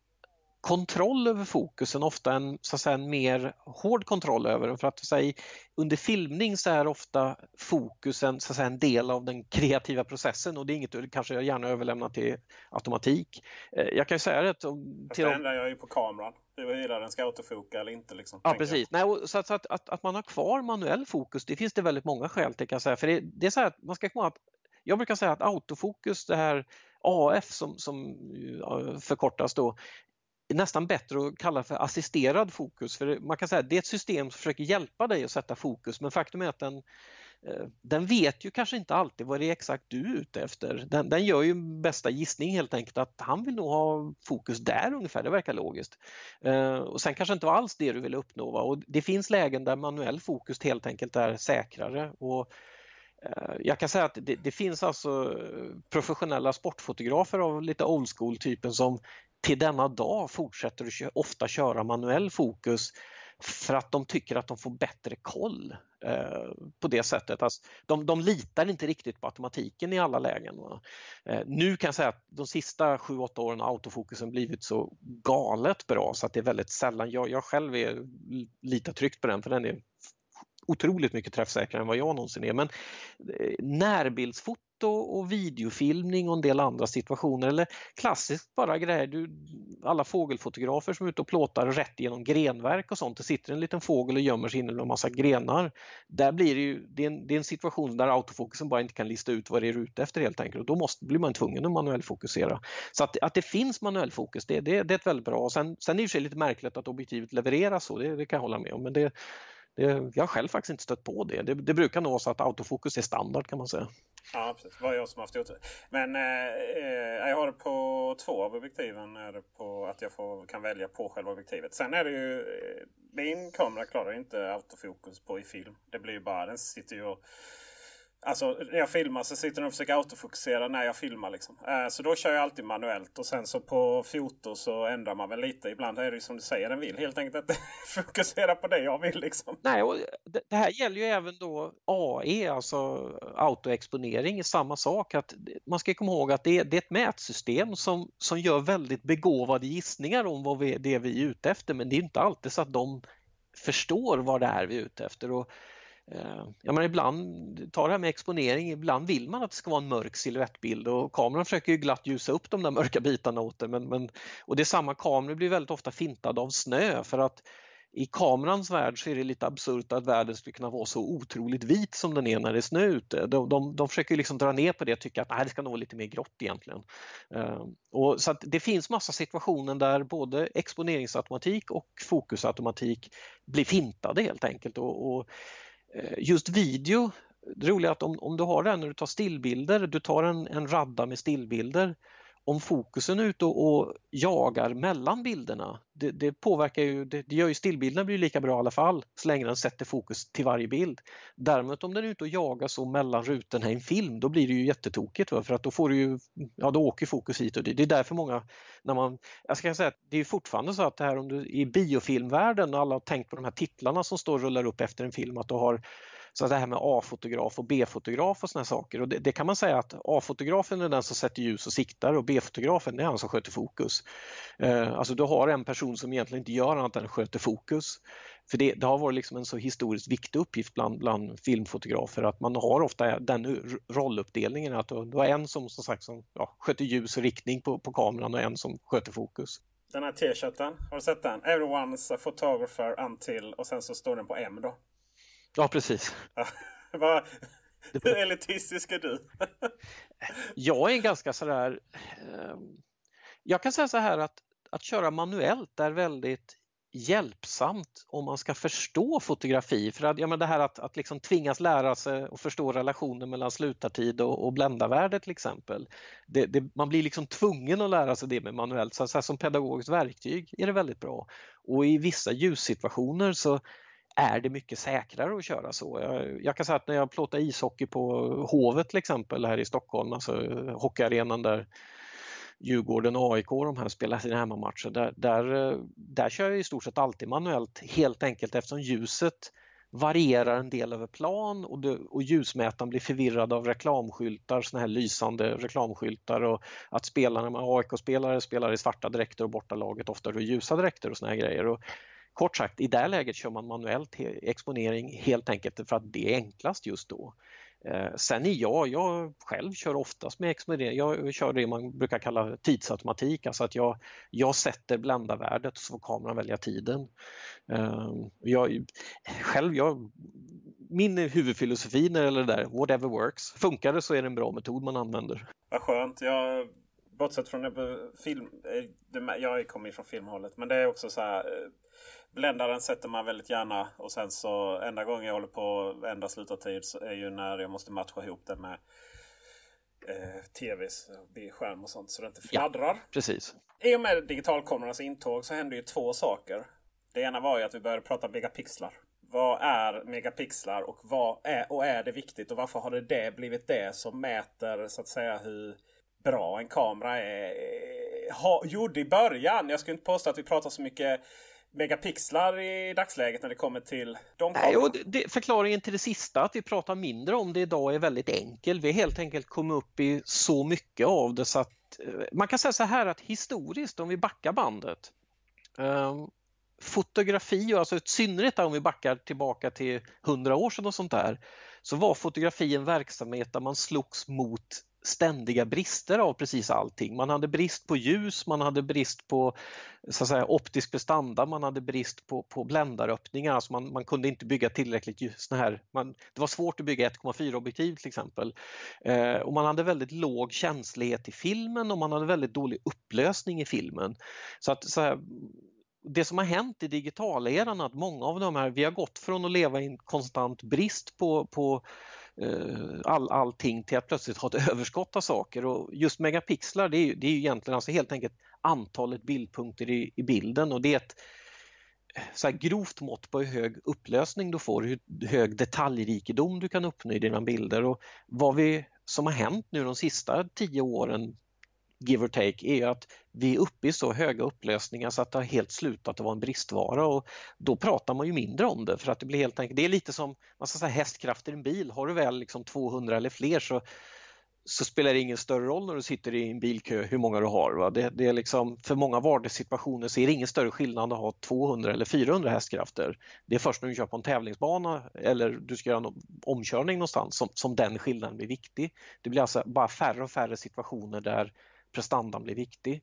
kontroll över fokusen, ofta en, så att säga, en mer hård kontroll över den. För att säga, under filmning så är ofta fokusen så att säga, en del av den kreativa processen och det är inget du kanske gärna överlämnar till automatik. Eh, jag kan säga det till... Det ändrar jag ju på kameran, huruvida den ska autofoka eller inte. Liksom, ja, precis. Nej, så att, att, att, att, man har kvar manuell fokus, det finns det väldigt många skäl till. Kan jag säga. För det, det är så här att man ska komma att jag brukar säga att autofokus, det här AF som, som förkortas då, nästan bättre att kalla för assisterad fokus. För man kan säga att det är ett system som försöker hjälpa dig att sätta fokus men faktum är att den, eh, den vet ju kanske inte alltid vad det är exakt du är ute efter. Den, den gör ju bästa gissning helt enkelt att han vill nog ha fokus där ungefär, det verkar logiskt. Eh, och Sen kanske inte var alls det du vill uppnå va? och det finns lägen där manuell fokus helt enkelt är säkrare. Och eh, jag kan säga att det, det, finns alltså professionella sportfotografer av lite old school typen som till denna dag fortsätter att ofta köra manuell fokus för att de tycker att de får bättre koll eh, på det sättet. Alltså, de, de litar inte riktigt på automatiken i alla lägen. Eh, nu kan jag säga att de sista 7-8 åren har autofokusen blivit så galet bra så att det är väldigt sällan, jag, jag själv är lite tryggt på den för den är otroligt mycket träffsäkrare än vad jag någonsin är. Men eh, närbildsfoto och videofilmning och en del andra situationer eller klassiskt bara grejer. Du, alla fågelfotografer som är ute och plåtar rätt genom grenverk och sånt. Det sitter en liten fågel och gömmer sig inne i en massa grenar. Där blir det, ju, det, är en, det är en situation där autofokusen bara inte kan lista ut vad det är ute efter helt enkelt och då måste, blir man tvungen att manuellfokusera. Så att, att det finns manuell fokus, det, det, det är ett väldigt bra. Sen, sen är det ju lite märkligt att objektivet levereras så, det, det kan jag hålla med om. Men det, det, jag har själv faktiskt inte stött på det. det. Det, brukar nog vara så att autofokus är standard kan man säga. Ja, precis. Det var jag som haft otur. Men eh, eh, jag har det på två av objektiven. Är det på att jag får, kan välja på själva objektivet. Sen är det ju... Eh, min kamera klarar inte autofokus på i film. Det blir ju bara... Den sitter ju och Alltså när jag filmar så sitter den och försöker autofokusera när jag filmar. Liksom. Eh, så då kör jag alltid manuellt. Och sen så på foto så ändrar man väl lite. Ibland är det ju som du säger, den vill helt enkelt inte fokusera på det jag vill. Liksom. Nej, och det, det här gäller ju även då AE, alltså autoexponering. Samma sak. att Man ska komma ihåg att det, det är ett mätsystem som, som gör väldigt begåvade gissningar om vad vi, det vi är ute efter. Men det är inte alltid så att de förstår vad det är vi är ute efter. Och Eh, ja, men ibland, ta det här med exponering, ibland vill man att det ska vara en mörk silhuettbild och kameran försöker ju glatt ljusa upp de där mörka bitarna åt det. Men, men, och det är samma, kameror blir väldigt ofta fintad av snö för att i kamerans värld så är det lite absurt att världen skulle kunna vara så otroligt vit som den är när det är snö ute. De, de, de försöker liksom dra ner på det och tycka att nej, det ska nog vara lite mer grått egentligen. Uh, och så det finns massa situationer där både exponeringsautomatik och fokusautomatik blir fintade helt enkelt. Och, och Eh, just video, det roliga är att om, om du har den när du tar stillbilder, du tar en, en radda med stillbilder, om fokusen är ute och, och jagar mellan bilderna, det, det påverkar ju, det, det, gör ju stillbilderna blir lika bra i alla fall så länge den sätter fokus till varje bild. Däremot om den är ute och jagar så mellan rutorna i en film, då blir det ju jättetokigt för att då får du ju, ja då åker fokus hit och dit. Det är därför många, när man, jag ska säga att det är fortfarande så att det här om du i biofilmvärlden, alla har tänkt på de här titlarna som står och rullar upp efter en film, att du har så det här med A-fotograf och B-fotograf och såna saker. Och det, det, kan man säga att A-fotografen är den som sätter ljus och siktar och B-fotografen är han som sköter fokus. Eh, alltså du har en person som egentligen inte gör annat än sköter fokus. För det, det har varit liksom en så historiskt viktig uppgift bland, bland filmfotografer att man har ofta den rolluppdelningen att du, du har en som, som, sagt, som ja, sköter ljus och riktning på, på kameran och en som sköter fokus. Den här t-shirten, har du sett den? Everyone's a photographer until och sen så står den på M då. Ja, precis. Hur elitistisk är du? jag är ganska sådär... Eh, jag kan säga så här att, att köra manuellt är väldigt hjälpsamt om man ska förstå fotografi. För att, ja, men det här att, att liksom tvingas lära sig och förstå relationen mellan slutartid och, och bländarvärde till exempel. Det, det, man blir liksom tvungen att lära sig det med manuellt. Så, så som pedagogiskt verktyg är det väldigt bra. Och i vissa ljussituationer så är det mycket säkrare att köra så. Jag, jag kan säga att när jag plåtar ishockey på Hovet till exempel här i Stockholm, alltså eh, hockeyarenan där Djurgården och AIK de här spelar sina hemmamatcher, där, där, eh, där kör jag i stort sett alltid manuellt helt enkelt eftersom ljuset varierar en del över plan och, det, och ljusmätaren blir förvirrad av reklamskyltar, såna här lysande reklamskyltar och att spelarna AIK-spelare spelar i svarta dräkter och bortalaget ofta i ljusa dräkter och såna här grejer. Och kort sagt, i det läget kör man manuell exponering helt enkelt för att det är enklast just då. Eh, sen är jag, jag själv kör oftast med exponering, jag kör det man brukar kalla tidsautomatik, alltså att jag, jag sätter bländarvärdet så får kameran välja tiden. Eh, jag, själv, jag, min huvudfilosofi när det gäller det där, whatever works, funkar det så är det en bra metod man använder. Vad skönt. Jag, bortsett från film, eh, jag kommer ju från filmhållet, men det är också så här eh, Bländaren sätter man väldigt gärna och sen så enda gången jag håller på att ändra slutartid så är ju när jag måste matcha ihop det med eh, tvs skärm och sånt så det inte fladdrar. Ja, precis. I och med digitalkamerornas intåg så hände ju två saker. Det ena var ju att vi började prata megapixlar. Vad är megapixlar och vad är, och är det viktigt och varför har det, det blivit det som mäter så att säga hur bra en kamera är? Ha, gjorde i början. Jag skulle inte påstå att vi pratar så mycket megapixlar i dagsläget när det kommer till de Nej, och det, Förklaringen till det sista, att vi pratar mindre om det idag, är väldigt enkel. Vi har helt enkelt kommit upp i så mycket av det så att eh, man kan säga så här att historiskt, om vi backar bandet, um, fotografi, alltså i synnerhet om vi backar tillbaka till hundra år sedan och sånt där, så var fotografi en verksamhet där man slogs mot ständiga brister av precis allting. Man hade brist på ljus, man hade brist på så att säga, optisk prestanda, man hade brist på, på bländaröppningar, alltså man, man kunde inte bygga tillräckligt ljus. Här, man, det var svårt att bygga 1,4 objektiv till exempel. Eh, och man hade väldigt låg känslighet i filmen och man hade väldigt dålig upplösning i filmen. Så att så här, det som har hänt i digitaleran att många av de här, vi har gått från att leva i en konstant brist på, på Eh, all, allting till att plötsligt ha ett överskott av saker. Och just megapixlar det är, det är egentligen alltså helt enkelt antalet bildpunkter i, i bilden. Och det är ett eh, så här grovt mått på hur hög upplösning du får, hur hög detaljrikedom du kan uppnå i dina bilder. Och vad vi som har hänt nu de sista tio åren give or take, är att vi är uppe i så höga upplösningar så att det har helt slutat att vara en bristvara och då pratar man ju mindre om det för att det blir helt enkelt, det är lite som man ska säga, hästkrafter i en bil, har du väl liksom 200 eller fler så så spelar det ingen större roll när du sitter i en bilkö hur många du har. Va? Det, det är liksom, för många vardagssituationer så är det ingen större skillnad att ha 200 eller 400 hästkrafter. Det är först när du kör på en tävlingsbana eller du ska göra en omkörning någonstans som, som den skillnaden blir viktig. Det blir alltså bara färre och färre situationer där prestandan blir viktig.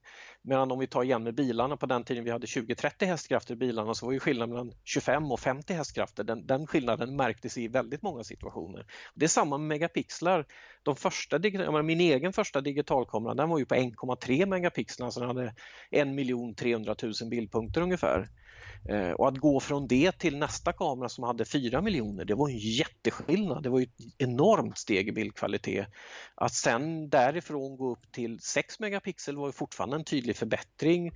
Medan om vi tar igen med bilarna, på den tiden vi hade 20-30 hästkrafter i bilarna så var ju skillnaden mellan 25 och 50 hästkrafter, den, den skillnaden märktes i väldigt många situationer. Det är samma med megapixlar. De första, min egen första digitalkamera den var ju på 1,3 megapixlar, så den hade 1 300 000 bildpunkter ungefär. Eh, och att gå från det till nästa kamera som hade 4 miljoner, det var en jätteskillnad. Det var ett enormt steg i bildkvalitet. Att sen därifrån gå upp till 6 megapixel var ju fortfarande en tydlig förbättring.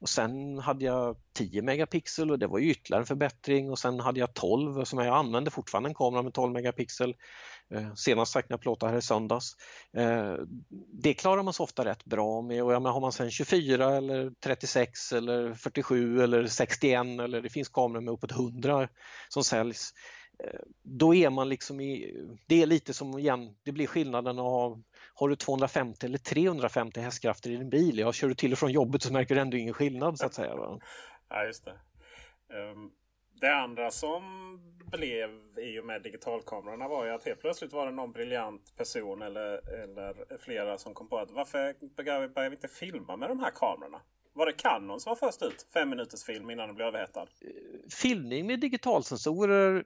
Och sen hade jag 10 megapixel och det var ytterligare en förbättring och sen hade jag 12 som jag använde fortfarande en kamera med 12 megapixel. Eh, senast sagt när jag plåtade här i söndags. Eh, det klarar man sig ofta rätt bra med och har man sen 24 eller 36 eller 47 eller 61 eller det finns kameror med uppåt 100 som säljs. Eh, då är man liksom i, det är lite som igen, det blir skillnaden av har du 250 eller 350 hästkrafter i din bil, ja kör du till och från jobbet så märker du ändå ingen skillnad så att säga. Va? Ja, just det. Um, det andra som blev i och med digitalkamerorna var ju att helt plötsligt var det någon briljant person eller, eller flera som kom på att varför börjar vi inte filma med de här kamerorna? Var det Canon som var först ut? Fem minuters film innan den blev överhettad? Filmning med digitalsensorer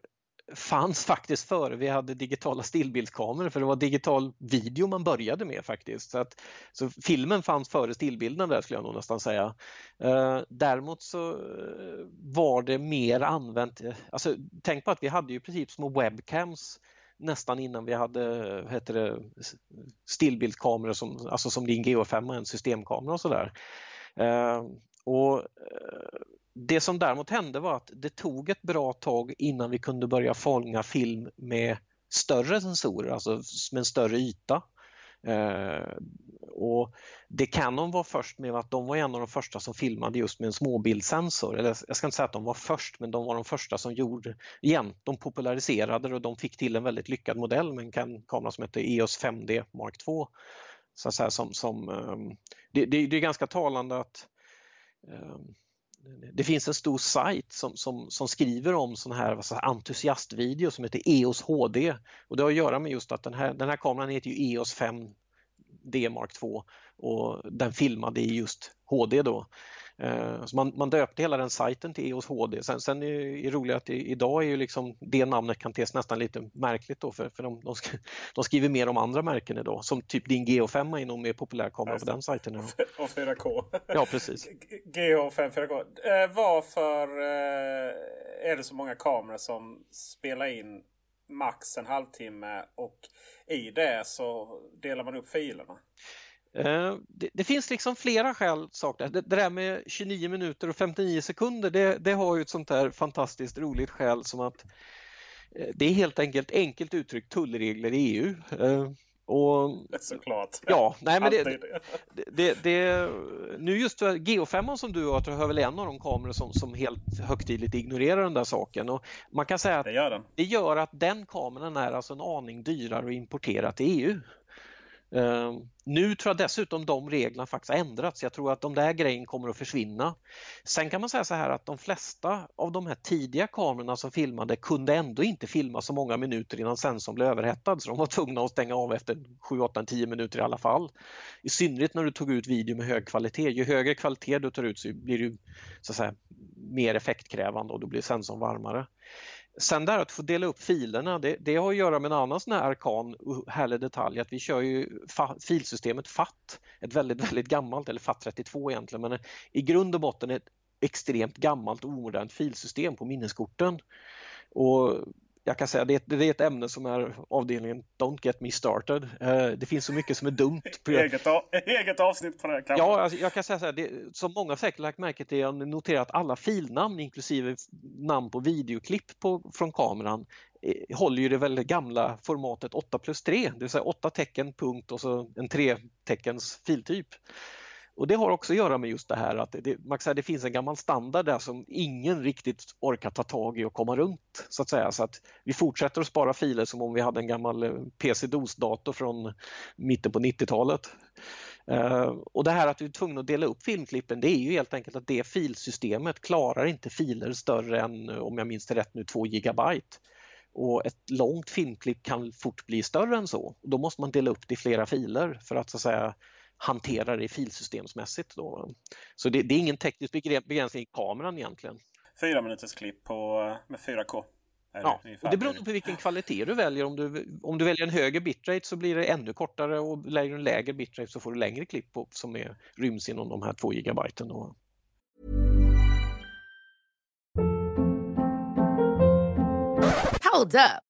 fanns faktiskt före vi hade digitala stillbildskameror för det var digital video man började med faktiskt. Så, att, så filmen fanns före stillbilden där skulle jag nog nästan säga. Eh, däremot så eh, var det mer använt, eh, alltså tänk på att vi hade ju i princip små webcams nästan innan vi hade eh, heter det, stillbildskameror som, alltså som din GH5, och en systemkamera och sådär. Eh, och det som däremot hände var att det tog ett bra tag innan vi kunde börja fånga film med större sensorer, alltså med en större yta. Eh, och det Canon var först med att de var en av de första som filmade just med en småbildssensor. Eller jag ska inte säga att de var först, men de var de första som gjorde, igen, de populariserade och de fick till en väldigt lyckad modell med en kamera som heter EOS 5D Mark II. Så att säga, som, som, eh, det, det, det är ganska talande att eh, det finns en stor sajt som, som, som skriver om sån här alltså, entusiastvideo som heter EOS HD och det har att göra med just att den här, den här kameran heter ju EOS 5D Mark 2 och den filmade i just HD då. Eh, så man, man, döpte hela den sajten till EOS HD. Sen, sen är det roligt att idag är ju liksom det namnet kan tes nästan lite märkligt då för, för de, de, de, skriver mer om andra märken idag som typ din GH5 är nog mer populär kamera på den sajten. Och 4K. Ja precis. GH5 4K. Eh, varför eh, är det så många kameror som spelar in max en halvtimme och i det så delar man upp filerna? Eh, det, det, finns liksom flera skäl. Saker. Det, det där med 29 minuter och 59 sekunder det, det har ju ett sånt där fantastiskt roligt skäl som att eh, det är helt enkelt enkelt uttryckt tullregler i EU. Eh, och, Såklart. Ja, nej men det, det, det, nu just Geo5 som du har, jag väl en av de kameror som, som helt högtidligt ignorerar den där saken. Och man kan säga att det gör, den. det gör att den kameran är alltså en aning dyrare att importera till EU. Uh, nu tror jag dessutom de reglerna faktiskt har ändrats. Jag tror att de där grejerna kommer att försvinna. Sen kan man säga så här att de flesta av de här tidiga kamerorna som filmade kunde ändå inte filma så många minuter innan sensorn blev överhettad så de var tvungna att stänga av efter 7, 8, 10 minuter i alla fall. I synnerhet när du tog ut video med hög kvalitet. Ju högre kvalitet du tar ut så blir du så att säga, mer effektkrävande och då blir sensorn varmare. Sen där att få dela upp filerna, det, det, har att göra med en annan sån här arkan härlig detalj att vi kör ju filsystemet FAT, ett väldigt, väldigt gammalt, eller FAT32 egentligen, men i grund och botten ett extremt gammalt och omodernt filsystem på minneskorten. Och jag kan säga det, det är ett ämne som är avdelningen Don't get me started. Eh, det finns så mycket som är dumt. Eget, eget avsnitt på det. Kanske. Ja, alltså, jag kan säga så här, det, som många säkert lagt märke till, jag noterat att alla filnamn inklusive namn på videoklipp på, från kameran eh, håller ju det väldigt gamla formatet 8 plus 3, det vill säga 8 tecken, punkt och så en 3 teckens filtyp. Och det har också att göra med just det här att det, man säga, det finns en gammal standard där som ingen riktigt orkar ta tag i och komma runt. Så att säga. Så att vi fortsätter att spara filer som om vi hade en gammal eh, PC-DOS-dator från mitten på 90-talet. Uh, eh, och det här att vi är tvungna att dela upp filmklippen det är ju helt enkelt att det filsystemet klarar inte filer större än, om jag minns det rätt nu, 2 gigabyte. Och ett långt filmklipp kan fort bli större än så. Då måste man dela upp det i flera filer för att så att säga hanterar det filsystemsmässigt. Då. Så det, det är ingen teknisk begränsning i kameran egentligen. Fyra minuters klipp på, med 4K. Ja, och det beror på vilken kvalitet du väljer. Om du, om du väljer en högre bitrate så blir det ännu kortare och väljer en lägre bitrate så får du längre klipp på, som är, ryms inom de här 2 gigabyten. Då. Hold up.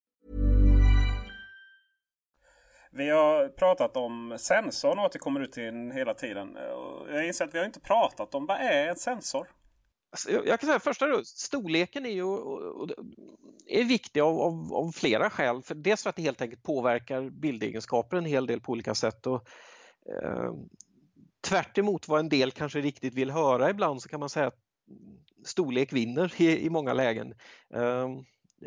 Vi har pratat om sensorn och återkommer ut till hela tiden. Jag inser att vi har inte pratat om vad är en sensor? Alltså, jag kan säga första då, storleken är ju är viktig av, av, av, flera skäl. För dels för att det helt enkelt påverkar bildegenskaper en hel del på olika sätt. Och, eh, tvärt vad en del kanske riktigt vill höra ibland så kan man säga att storlek vinner i, i många lägen. Eh,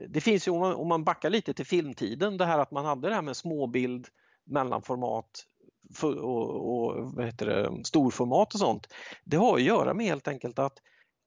det finns ju om man, om man backar lite till filmtiden det här att man hade det här med småbild, mellanformat och, och vad heter det, storformat och sånt. Det har att göra med helt enkelt att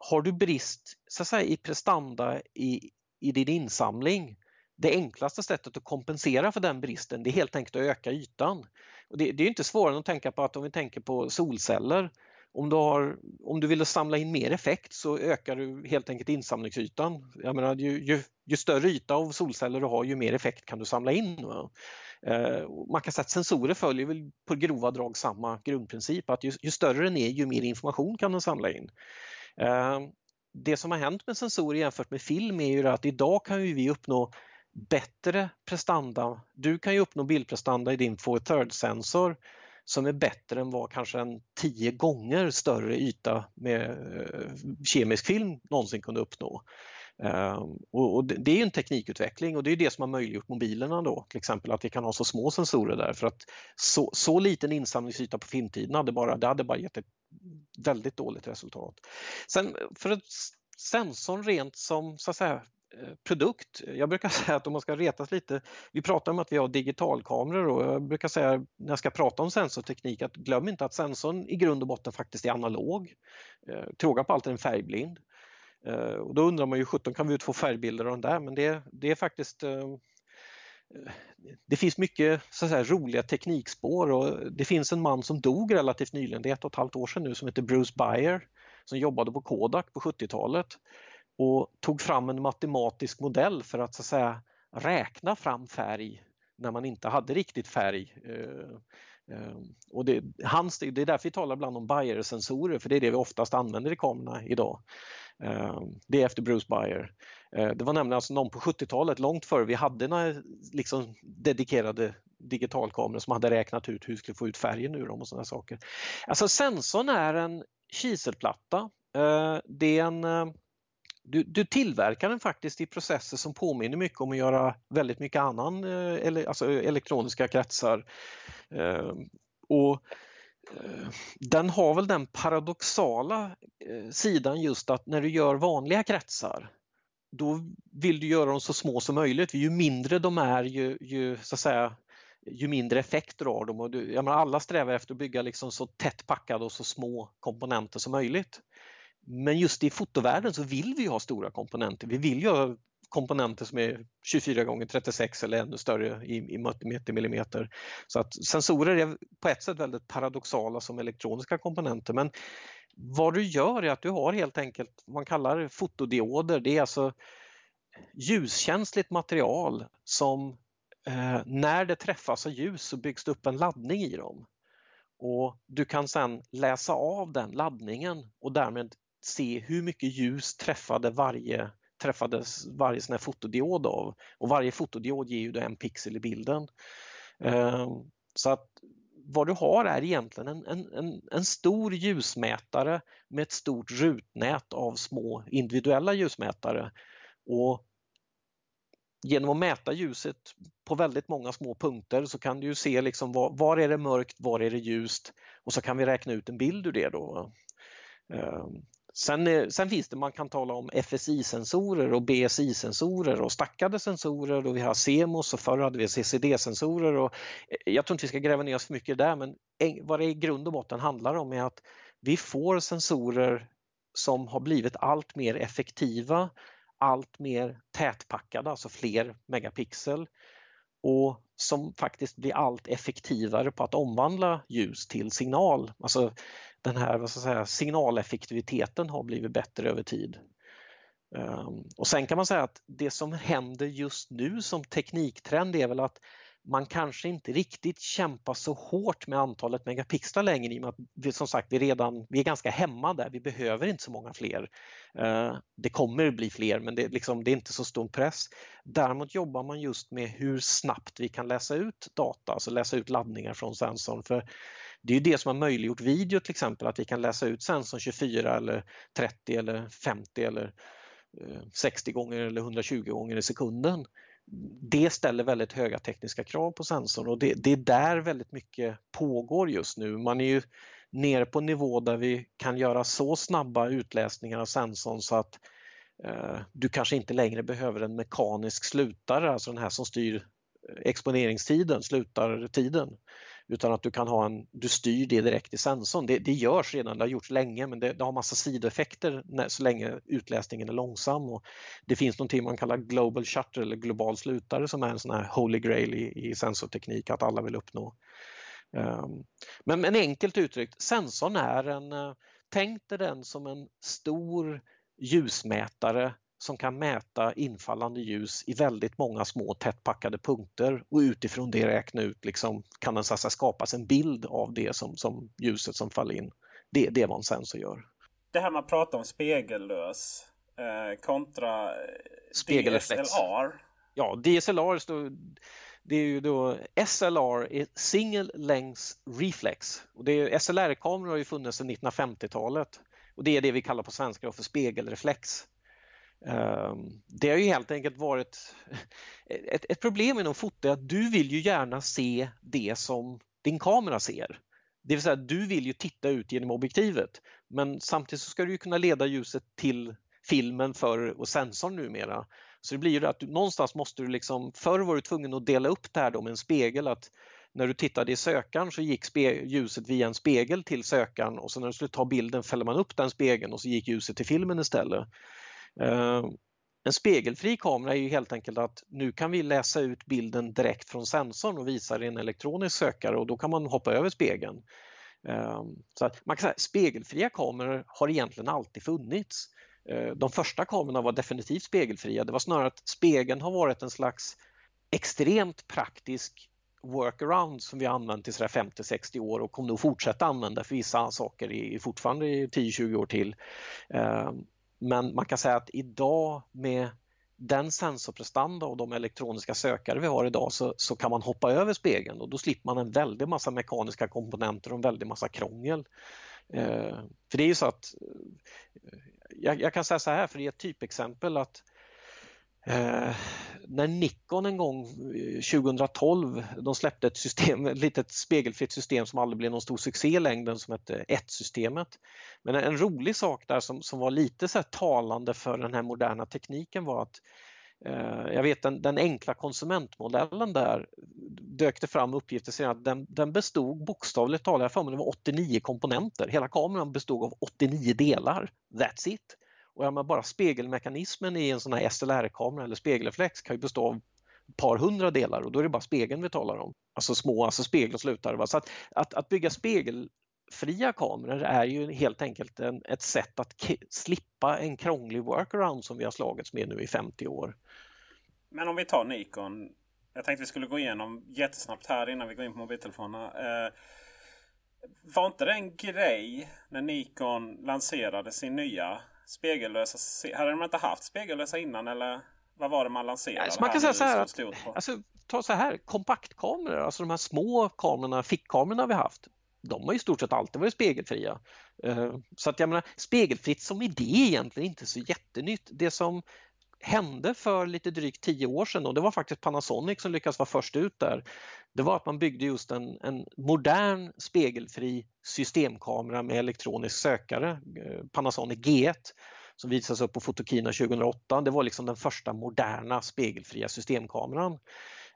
har du brist så att säga, i prestanda i, i din insamling, det enklaste sättet att kompensera för den bristen det är helt enkelt att öka ytan. Och det, det är inte svårare än att tänka på att om vi tänker på solceller, om du, har, om du vill samla in mer effekt så ökar du helt enkelt insamlingsytan. Jag menar, ju, ju, ju större yta av solceller du har ju mer effekt kan du samla in. Eh, man kan säga att sensorer följer väl på grova drag samma grundprincip att ju, ju större den är ju mer information kan den samla in. Eh, det som har hänt med sensorer jämfört med film är ju att idag kan vi uppnå bättre prestanda. Du kan ju uppnå bildprestanda i din for third-sensor som är bättre än vad kanske en tio gånger större yta med eh, kemisk film någonsin kunde uppnå. Ehm, och det är en teknikutveckling och det är det som har möjliggjort mobilerna då, till exempel att vi kan ha så små sensorer där för att så, så liten insamlingsyta på filmtiden hade bara, det hade bara gett ett väldigt dåligt resultat. Sen för att sensorn rent som så att säga, Eh, produkt. Jag brukar säga att om man ska retas lite, vi pratar om att vi har digitalkameror och jag brukar säga när jag ska prata om sensorteknik att glöm inte att sensorn i grund och botten faktiskt är analog. Eh, Tråga på allt är den färgblind. Eh, och då undrar man ju 17 kan vi ut få färgbilder av den där men det, det är faktiskt det finns mycket så att säga, roliga teknikspår och det finns en man som dog relativt nyligen, det är ett och ett halvt år sedan nu, som heter Bruce Bayer som jobbade på Kodak på 70-talet och tog fram en matematisk modell för att så att säga räkna fram färg när man inte hade riktigt färg. Eh, eh, och det, hans, det är därför vi talar ibland om Bayer-sensorer för det är det vi oftast använder i kamerorna idag. Eh, det är efter Bruce Bayer. Det var nämligen alltså någon på 70-talet, långt före vi hade några liksom dedikerade digitalkameror som hade räknat ut hur vi skulle få ut färgen ur dem och sådana saker. Alltså sensorn är en kiselplatta. Det är en du, du, tillverkar den faktiskt i processer som påminner mycket om att göra väldigt mycket annan, eh, ele, alltså eh, elektroniska kretsar. Eh, och eh, den har väl den paradoxala eh, sidan just att när du gör vanliga kretsar då vill du göra dem så små som möjligt. Ju mindre de är ju, ju så att säga ju mindre effekt drar de. Och du, jag menar, alla strävar efter att bygga liksom så tätt packade och så små komponenter som möjligt. Men just i fotovärlden så vill vi ha stora komponenter. Vi vill ju ha komponenter som är 24 gånger 36 eller ännu större i, i meter millimeter. Så att sensorer är på ett sätt väldigt paradoxala som elektroniska komponenter men vad du gör är att du har helt enkelt vad man kallar fotodioder. Det är alltså ljuskänsligt material som eh, när det träffas av ljus så byggs det upp en laddning i dem. Och Du kan sedan läsa av den laddningen och därmed se hur mycket ljus träffade varje träffades varje sån här fotodiod av och varje fotodiod ger ju en pixel i bilden. Ehm, så att vad du har är egentligen en, en, en, stor ljusmätare med ett stort rutnät av små individuella ljusmätare. Och genom att mäta ljuset på väldigt många små punkter så kan du se liksom var, var är det mörkt, var är det ljust och så kan vi räkna ut en bild ur det. Då. Sen, eh, sen finns det, man kan tala om FSI-sensorer och BSI-sensorer och stackade sensorer och vi har CMOS och förr hade vi CCD-sensorer. Och eh, jag tror inte vi ska gräva ner oss för mycket där men vad det i grund och botten handlar om är att vi får sensorer som har blivit allt mer effektiva, allt mer tätpackade, alltså fler megapixel och som faktiskt blir allt effektivare på att omvandla ljus till signal. Alltså den här vad ska jag säga, signaleffektiviteten har blivit bättre över tid. Ehm, och sen kan man säga att det som händer just nu som tekniktrend är väl att man kanske inte riktigt kämpar så hårt med antalet megapixlar längre i och med att vi, som sagt vi redan vi är ganska hemma där, vi behöver inte så många fler. Ehm, det kommer bli fler men det, liksom, det är inte så stor press. Däremot jobbar man just med hur snabbt vi kan läsa ut data, alltså läsa ut laddningar från sensorn. För det är det som har möjliggjort video till exempel, att vi kan läsa ut sensorn 24 eller 30 eller 50 eller eh, 60 gånger eller 120 gånger i sekunden det ställer väldigt höga tekniska krav på sensorn och det, det, är där väldigt mycket pågår just nu. Man är ju nere på nivå där vi kan göra så snabba utläsningar av sensorn så att eh, du kanske inte längre behöver en mekanisk slutare, alltså den här som styr eh, exponeringstiden, slutartiden, utan att du kan ha en, du styr det direkt i sensorn. Det, det görs redan, det har gjorts länge men det, det har massa sidoeffekter när, så länge utläsningen är långsam. Och det finns någonting man kallar Global Shutter eller global slutare som är en sån här holy grail i, i sensorteknik att alla vill uppnå. Um, men, men enkelt uttryckt, sensorn är en, eh, tänk dig den som en stor ljusmätare som kan mäta infallande ljus i väldigt många små tättpackade punkter och utifrån det räkna ut, liksom, kan den så skapas en bild av det som, som ljuset som faller in. Det, det är vad en sensor gör. Det här man pratar om spegellös eh, kontra DSLR. Ja, DSLR står, det är ju då SLR är Single Length Reflex. Och det SLR-kameror har ju funnits sedan 1950-talet och det är det vi kallar på svenska för spegelreflex. Ehm, det har ju helt enkelt varit ett, ett problem inom foto att du vill ju gärna se det som din kamera ser. Det vill säga du vill ju titta ut genom objektivet men samtidigt så ska du kunna leda ljuset till filmen för och sensorn numera. Så det blir ju det att du, någonstans måste du liksom, förr var du tvungen att dela upp det här då med en spegel att när du tittade i sökaren så gick ljuset via en spegel till sökaren och så när du skulle ta bilden fällde man upp den spegeln och så gick ljuset till filmen istället. Eh, en spegelfri kamera är ju helt enkelt att nu kan vi läsa ut bilden direkt från sensorn och visa det i en elektronisk sökare och då kan man hoppa över spegeln. Eh, så att man kan säga spegelfria kameror har egentligen alltid funnits. Eh, de första kamerorna var definitivt spegelfria. Det var snarare att spegeln har varit en slags extremt praktisk workaround som vi har använt i 50-60 år och kommer nog fortsätta använda för vissa saker i, fortfarande i 10-20 år till. Men man kan säga att idag med den sensorprestanda och de elektroniska sökare vi har idag så, så kan man hoppa över spegeln och då slipper man en väldig massa mekaniska komponenter och en väldig massa krångel. Eh, för det är ju så att eh, jag, jag, kan säga så här för det är ett typexempel att Eh, när Nikon en gång eh, 2012, de släppte ett system, ett litet spegelfritt system som aldrig blev någon stor succé i längden som hette 1-systemet. Men en rolig sak där som, som var lite så talande för den här moderna tekniken var att eh, jag vet den, den, enkla konsumentmodellen där dök det fram uppgifter senare, att den, den bestod bokstavligt talat, jag för mig det var 89 komponenter. Hela kameran bestod av 89 delar. That's it! Och ja, bara spegelmekanismen i en sån här SLR-kamera eller spegelreflex kan ju bestå av ett par hundra delar och då är det bara spegeln vi talar om. Alltså små alltså spegel och slutare. Så att, att, att, bygga spegelfria kameror är ju helt enkelt en, ett sätt att slippa en krånglig workaround som vi har slagits med nu i 50 år. Men om vi tar Nikon. Jag tänkte vi skulle gå igenom jättesnabbt här innan vi går in på mobiltelefonerna. Eh, var inte det en grej när Nikon lanserade sin nya spegellösa. Hade de inte haft spegellösa innan eller vad var det man lanserade? Alltså, man kan säga så här, att, alltså, ta så här, kompaktkameror, alltså de här små kamerorna, fickkamerorna vi haft, de har i stort sett alltid varit spegelfria. Eh, så att jag menar, spegelfritt som idé är egentligen inte så jättenytt. Det som hände för lite drygt tio år sedan och det var faktiskt Panasonic som lyckades vara först ut där. Det var att man byggde just en, en modern spegelfri systemkamera med elektronisk sökare, eh, Panasonic G1 som visades upp på Fotokina 2008. Det var liksom den första moderna spegelfria systemkameran.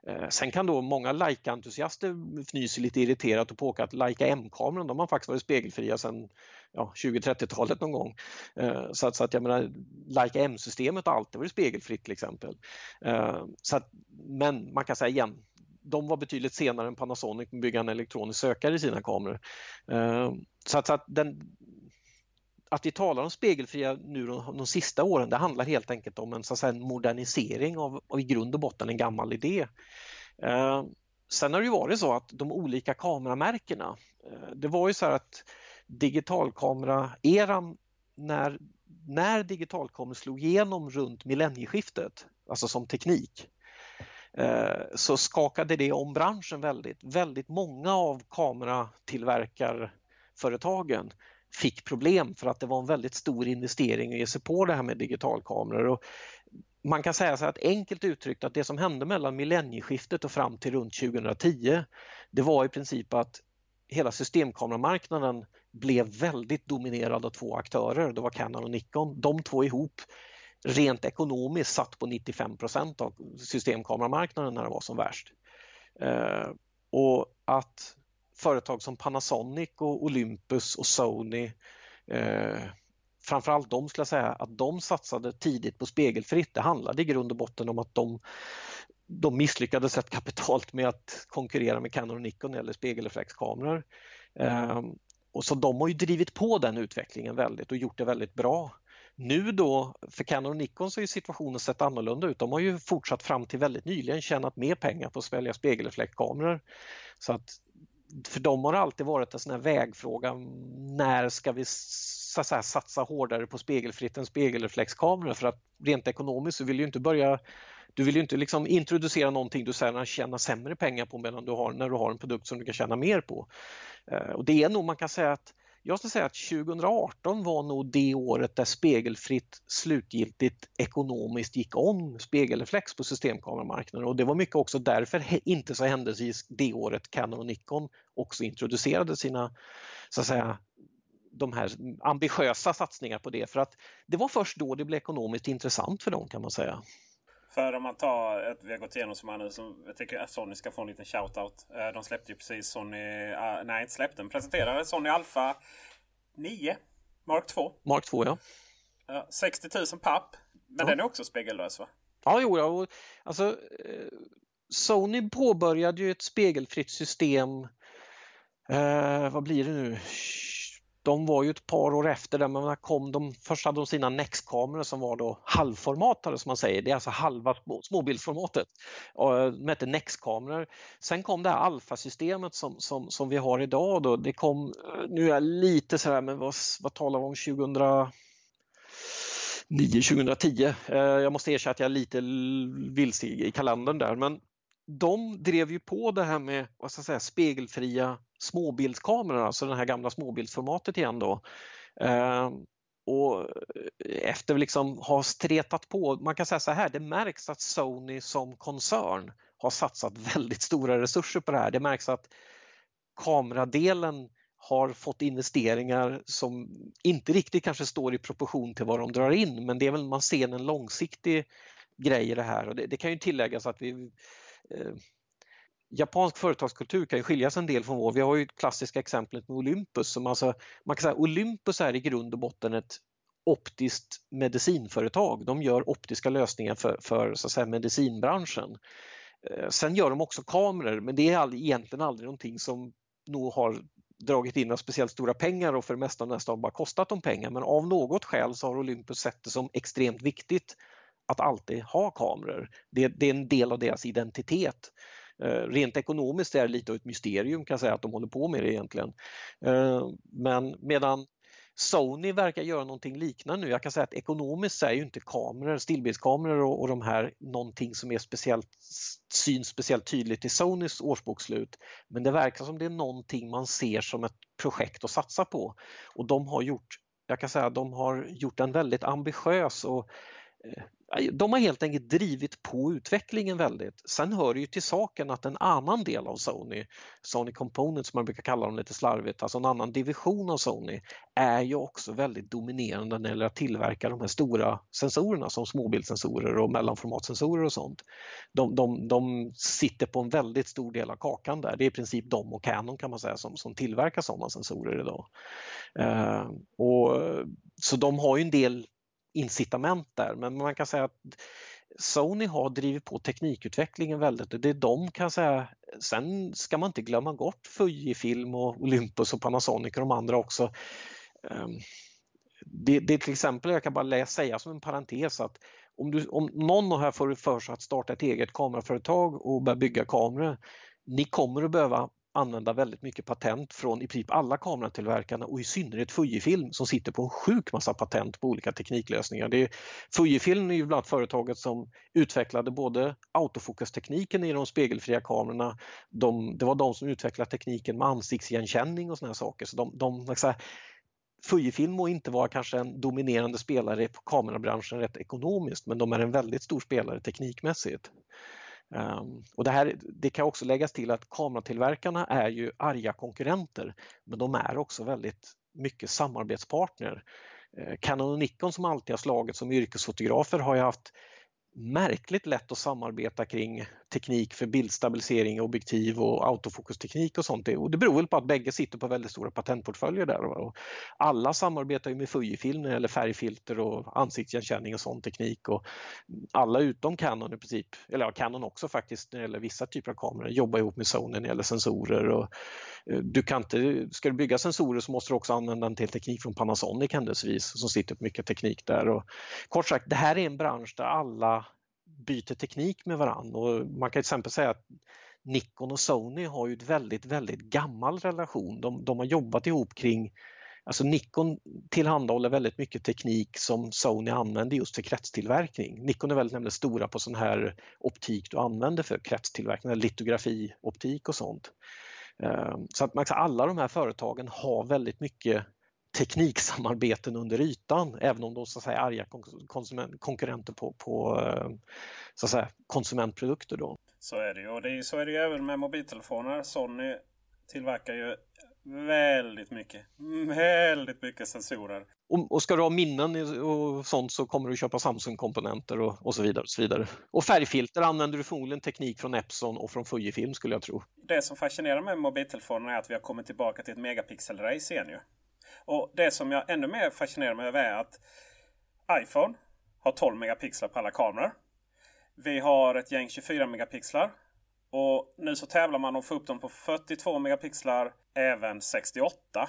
Eh, sen kan då många Leica-entusiaster fnysa lite irriterat och påka att Leica M-kameran, de har faktiskt varit spegelfria sedan ja, 20-30-talet någon gång. Eh, så att, så att jag menar, Leica M-systemet har alltid varit spegelfritt till exempel. Eh, så att, men man kan säga igen, de var betydligt senare än Panasonic med att bygga en elektronisk sökare i sina kameror. Så att, så att, den, att vi talar om spegelfria nu de, de sista åren, det handlar helt enkelt om en, så att säga, en modernisering av, av i grund och botten en gammal idé. Eh, sen har det ju varit så att de olika kameramärkena, eh, det var ju så att digitalkamera-eran när, när digitalkameror slog igenom runt millennieskiftet, alltså som teknik, eh, så skakade det om branschen väldigt. Väldigt många av kameratillverkarföretagen fick problem för att det var en väldigt stor investering att ge sig på det här med digitalkameror. Och man kan säga så att enkelt uttryckt att det som hände mellan millennieskiftet och fram till runt 2010 det var i princip att hela systemkameramarknaden blev väldigt dominerad av två aktörer. Det var Canon och Nikon. De två ihop rent ekonomiskt satt på 95% av systemkameramarknaden när det var som värst. Eh, och att företag som Panasonic och Olympus och Sony eh, framförallt de skulle jag säga att de satsade tidigt på spegelfritt. Det handlade i grund och botten om att de, de misslyckades rätt kapitalt med att konkurrera med Canon och Nikon eller spegelreflexkameror. Eh, och så de har ju drivit på den utvecklingen väldigt och gjort det väldigt bra. Nu då, för Canon och Nikon så har situationen sett annorlunda ut. De har ju fortsatt fram till väldigt nyligen tjänat mer pengar på att svälja spegelreflexkameror. Så att för dem har det alltid varit en sån här vägfråga. När ska vi så säga, satsa hårdare på spegelfritt än spegelreflexkamera? För att rent ekonomiskt så vill du inte börja du vill ju inte liksom introducera någonting du sedan tjänar sämre pengar på medan du har, när du har en produkt som du kan tjäna mer på. Eh, och det är nog, man kan säga att jag skulle säga att 2018 var nog det året där spegelfritt slutgiltigt ekonomiskt gick om spegelreflex på systemkameramarknaden och det var mycket också därför inte så händelsevis det året Canon och Nikon också introducerade sina så att säga de här ambitiösa satsningar på det för att det var först då det blev ekonomiskt intressant för dem kan man säga. För om man tar ett, vi har gått igenom som nu, som jag tycker att Sony ska få en liten shoutout. Eh, de släppte ju precis Sony, uh, nej inte släppte, den presenterade Sony Alpha 9 Mark 2. Mark 2 ja. Uh, 60 000 papp. Men ja. den är också spegellös va? Ja, jo, ja. Alltså, eh, Sony påbörjade ju ett spegelfritt system. Eh, vad blir det nu? De var ju ett par år efter det, men kom de, först hade de sina Nex-kameror som var då halvformatade som man säger, det är alltså halva småbildsformatet. Eh, de hette Nex-kameror. Sen kom det här alfasystemet som, som, som vi har idag. Då. Det kom, eh, nu är jag lite sådär, men vad, vad talar vi om 2009, 2010? Eh, jag måste erkänna att jag är lite vilse i kalendern där, men de drev ju på det här med vad ska jag säga, spegelfria småbildskameror, alltså det här gamla småbildsformatet igen då. Eh, och efter liksom ha stretat på, man kan säga så här, det märks att Sony som koncern har satsat väldigt stora resurser på det här. Det märks att kameradelen har fått investeringar som inte riktigt kanske står i proportion till vad de drar in men det är väl man ser en långsiktig grej i det här och det, det kan ju tilläggas att vi eh, japansk företagskultur kan ju sig en del från vår. Vi har ju klassiska exemplet med Olympus. Som alltså, man kan säga Olympus är i grund och botten ett optiskt medicinföretag. De gör optiska lösningar för, för så att säga, medicinbranschen. Eh, sen gör de också kameror men det är all, egentligen aldrig någonting som nog har dragit in några speciellt stora pengar och för det mesta nästan bara kostat dem pengar men av något skäl så har Olympus sett det som extremt viktigt att alltid ha kameror. Det, det, är en del av deras identitet. Eh, rent ekonomiskt är det lite av ett mysterium kan jag säga att de håller på med det egentligen. Eh, men medan Sony verkar göra någonting liknande nu. Jag kan säga att ekonomiskt så är ju inte kameror, stillbildskameror och, och de här någonting som är speciellt, syns speciellt tydligt i Sonys årsbokslut. Men det verkar som det är någonting man ser som ett projekt att satsa på. Och de har gjort, jag kan säga, de har gjort en väldigt ambitiös och eh, de har helt enkelt drivit på utvecklingen väldigt. Sen hör det ju till saken att en annan del av Sony, Sony Components som man brukar kalla dem lite slarvigt, alltså en annan division av Sony, är ju också väldigt dominerande när det gäller att tillverka de här stora sensorerna som småbildssensorer och mellanformatsensorer och sånt. De, de, de sitter på en väldigt stor del av kakan där. Det är i princip de och Canon kan man säga som, som tillverkar sådana sensorer idag. Uh, och, så de har ju en del incitament där men man kan säga att Sony har drivit på teknikutvecklingen väldigt och det är de kan säga. Sen ska man inte glömma bort Fujifilm och Olympus och Panasonic och de andra också. Ehm, det, det, är till exempel, jag kan bara säga som en parentes att om, du, om någon här får för sig att starta ett eget kameraföretag och börja bygga kameror, ni kommer att behöva använda väldigt mycket patent från i princip alla kameratillverkarna och i synnerhet Fujifilm som sitter på en sjuk massa patent på olika tekniklösningar. Det är, Fujifilm är ju bland annat företaget som utvecklade både autofokustekniken i de spegelfria kamerorna, de, det var de som utvecklade tekniken med ansiktsigenkänning och såna saker. Så de, de, så Fujifilm må inte vara kanske en dominerande spelare på kamerabranschen rätt ekonomiskt men de är en väldigt stor spelare teknikmässigt. Um, och det, här, det kan också läggas till att kameratillverkarna är ju arga konkurrenter men de är också väldigt mycket samarbetspartner. Ehm, Canon och Nikon som alltid har slagit som yrkesfotografer har ju haft märkligt lätt att samarbeta kring teknik för bildstabilisering, objektiv och autofokusteknik och sånt. Och det beror väl på att bägge sitter på väldigt stora patentportföljer där. Och alla samarbetar ju med Fujifilm när det gäller färgfilter och ansiktsigenkänning och sån teknik. Och alla utom Canon i princip, eller ja, Canon också faktiskt när det gäller vissa typer av kameror, jobbar ihop med Sony när det gäller sensorer. Och eh, du kan inte, ska du bygga sensorer så måste du också använda en till teknik från Panasonic händelsevis som sitter på mycket teknik där. Och kort sagt, det här är en bransch där alla byter teknik med varann och man kan till exempel säga att Nikon och Sony har ju ett väldigt, väldigt gammal relation. De, de har jobbat ihop kring Alltså Nikon tillhandahåller väldigt mycket teknik som Sony använder just för kretstillverkning. Nikon är väldigt nämligen stora på sån här optik du använder för kretstillverkning, litografioptik och sånt. Ehm, så att man kan säga, alla de här företagen har väldigt mycket tekniksamarbeten under ytan, även om de så att säga, är arga konkurrenter på, på eh, så att säga, konsumentprodukter. Då. Så är det ju. Och det är, så är det ju även med mobiltelefoner. Sony tillverkar ju väldigt mycket, väldigt mycket sensorer. Och, och ska du ha minnen och sånt så kommer du köpa Samsung-komponenter och, och, så vidare. Och så vidare. Och färgfilter använder du förmodligen teknik från Epson och från Fujifilm skulle jag tro. Det som fascinerar med mobiltelefonerna är att vi har kommit tillbaka till ett megapixel-race igen ju. Och det som jag ännu mer fascinerar mig över är att iPhone har 12 megapixlar på alla kameror. Vi har ett gäng 24 megapixlar. Och nu så tävlar man om att få upp dem på 42 megapixlar, även 68.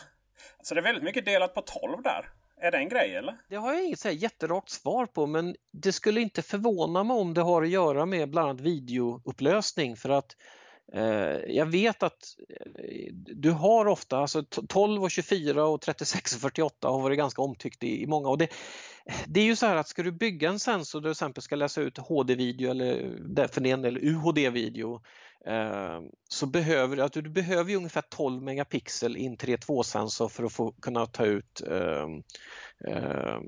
Så det är väldigt mycket delat på 12 där. Är det en grej eller? Det har jag inget så här jätterakt svar på men det skulle inte förvåna mig om det har att göra med bland annat videoupplösning för att Eh, Eh, jag vet att eh, du har ofta, alltså 12 och 24 och 36 och 48 har varit ganska omtyckt i, många och det, det är ju så här att ska du bygga en sensor där du till exempel ska läsa ut HD-video eller för den eller UHD-video eh, så behöver att alltså du behöver ju ungefär 12 megapixel in 3.2-sensor för att få kunna ta ut eh, eh,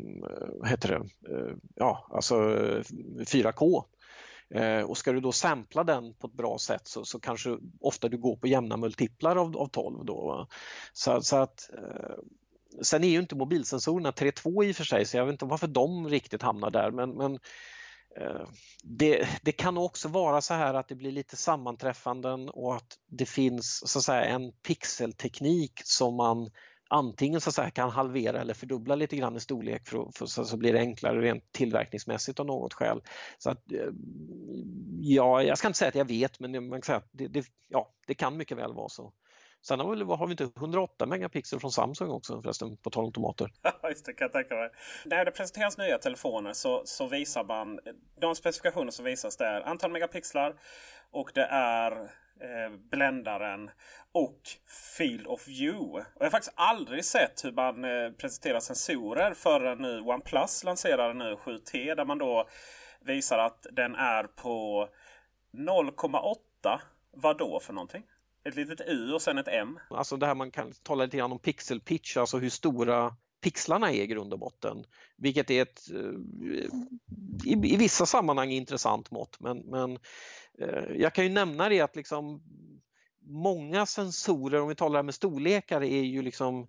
heter det? Eh, ja, alltså 4K Eh, och ska du då sampla den på ett bra sätt så, så kanske ofta du går på jämna multiplar av, av 12. Då. Så, så att, eh, sen är ju inte mobilsensorerna 3.2 i och för sig så jag vet inte varför de riktigt hamnar där men, men eh, det, det, kan också vara så här att det blir lite sammanträffanden och att det finns så att säga en pixelteknik som man antingen så att kan halvera eller fördubbla lite grann i storlek för, för så, så blir det enklare rent tillverkningsmässigt av något skäl. Så att, eh, ja, jag ska inte säga att jag vet men man kan säga att det, det, ja, det kan mycket väl vara så. Sen har vi, har vi inte 108 megapixel från Samsung också förresten, på tal om tomater. Just det, kan jag tänka mig. När det presenteras nya telefoner så, så visar man, de specifikationer som visas där, antal megapixlar och det är eh, bländaren och Field of View. Och jag har faktiskt aldrig sett hur man eh, presenterar sensorer förrän nu OnePlus lanserar en ny 7T där man då visar att den är på 0,8. Vad då för någonting? Ett litet U och sen ett M. Alltså det här man kan tala lite grann om pixel pitch, alltså hur stora pixlarna är i grund och botten. Vilket är ett eh, i, i vissa sammanhang intressant mått men, men Eh, jag kan ju nämna det att liksom många sensorer, om vi talar med storlekar, är ju liksom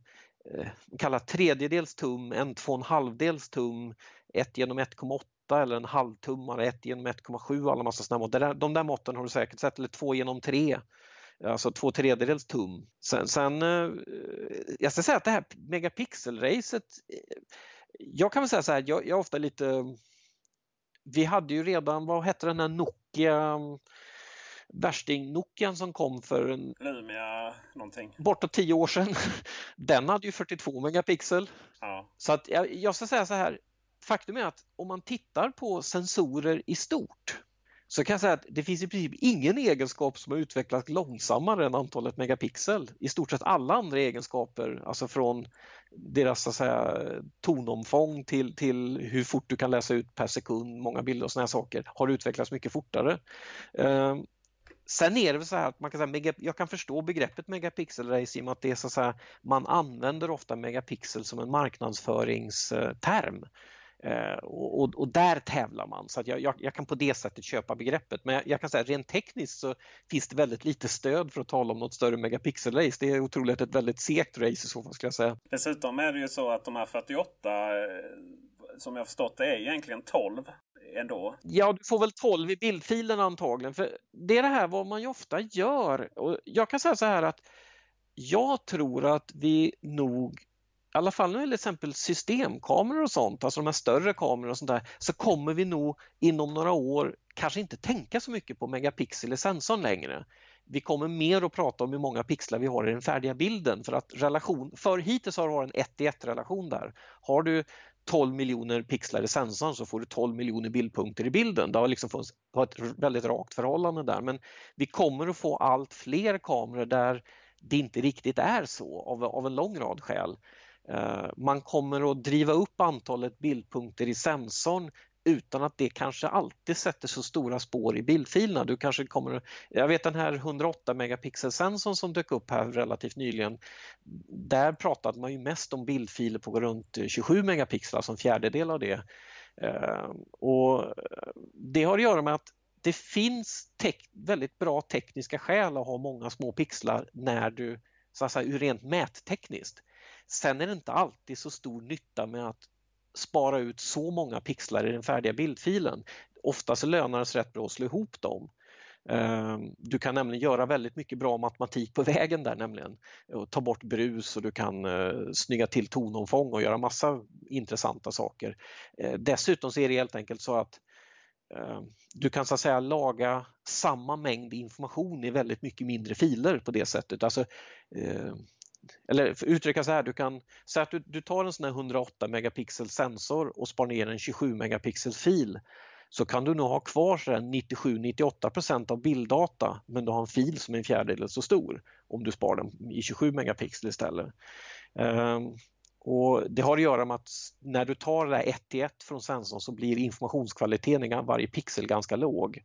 eh, kallat tredjedels tum, en två och en halvdels tum, 1 genom 1,8 eller en halvtummare, 1 genom 1,7 alla massa sådana mått. De där måtten har du säkert sett, eller 2 genom 3 alltså två tredjedels tum. Sen, sen eh, jag ska säga att det här megapixelracet, jag kan väl säga så här, jag, jag är ofta lite vi hade ju redan, vad hette den här Nokia värsting Nokian som kom för en, Lumia någonting. bortåt tio år sedan. Den hade ju 42 megapixel. Ja. Så att jag, jag ska säga så här, faktum är att om man tittar på sensorer i stort så kan jag säga att det finns i princip ingen egenskap som har utvecklats långsammare än antalet megapixel. I stort sett alla andra egenskaper, alltså från deras så att säga, tonomfång till, till hur fort du kan läsa ut per sekund, många bilder och sådana saker, har utvecklats mycket fortare. Eh, Sen är det väl så här att man kan säga, jag kan förstå begreppet megapixelrace i och med att det är så att säga, man använder ofta megapixel som en marknadsföringsterm. Eh, och, och, och, där tävlar man så att jag, jag, jag, kan på det sättet köpa begreppet men jag, jag, kan säga rent tekniskt så finns det väldigt lite stöd för att tala om något större megapixelrace. Det är otroligt ett väldigt segt race i så fall skulle jag säga. Dessutom är det ju så att de här 48 eh, som jag förstått det är egentligen 12 ändå. Ja, du får väl 12 i bildfilen antagligen. För Det är det här vad man ju ofta gör. Och jag kan säga så här att jag tror att vi nog alla fall när det gäller exempel systemkameror och sånt, alltså de här större kamerorna och sånt där, så kommer vi nog inom några år kanske inte tänka så mycket på megapixel i sensorn längre. Vi kommer mer att prata om hur många pixlar vi har i den färdiga bilden för att relation, för hittills har det varit en 1 1 relation där. Har du 12 miljoner pixlar i sensorn så får du 12 miljoner bildpunkter i bilden. Det har liksom fått ett väldigt rakt förhållande där men vi kommer att få allt fler kameror där det inte riktigt är så av, av en lång rad skäl. Eh, man kommer att driva upp antalet bildpunkter i sensorn utan att det kanske alltid sätter så stora spår i bildfilerna. Du kanske kommer, jag vet den här 108 megapixel-sensorn som dök upp här relativt nyligen. Där pratade man ju mest om bildfiler på runt 27 megapixlar alltså som fjärdedel av det. Eh, och eh, det har att göra med att det finns väldigt bra tekniska skäl att ha många små pixlar när du, så att säga, ur rent mättekniskt. Sen är det inte alltid så stor nytta med att spara ut så många pixlar i den färdiga bildfilen. Ofta så lönar det sig rätt bra att slå ihop dem. Ehm, du kan nämligen göra väldigt mycket bra matematik på vägen där nämligen. Ta bort brus och du kan eh, snygga till tonomfång och göra massa intressanta saker. Ehm, dessutom så är det helt enkelt så att ehm, du kan så att säga laga samma mängd information i väldigt mycket mindre filer på det sättet. Alltså, eller för uttrycka så här, du kan säga att du, du tar en sån här 108 megapixel sensor och spar ner en 27 megapixel fil så kan du nog ha kvar 97-98% av bilddata men du har en fil som är en fjärdedel så stor om du sparar den i 27 megapixel istället. Um, och Det har att göra med att när du tar det där 1 till 1 från sensorn så blir informationskvaliteten i varje pixel ganska låg.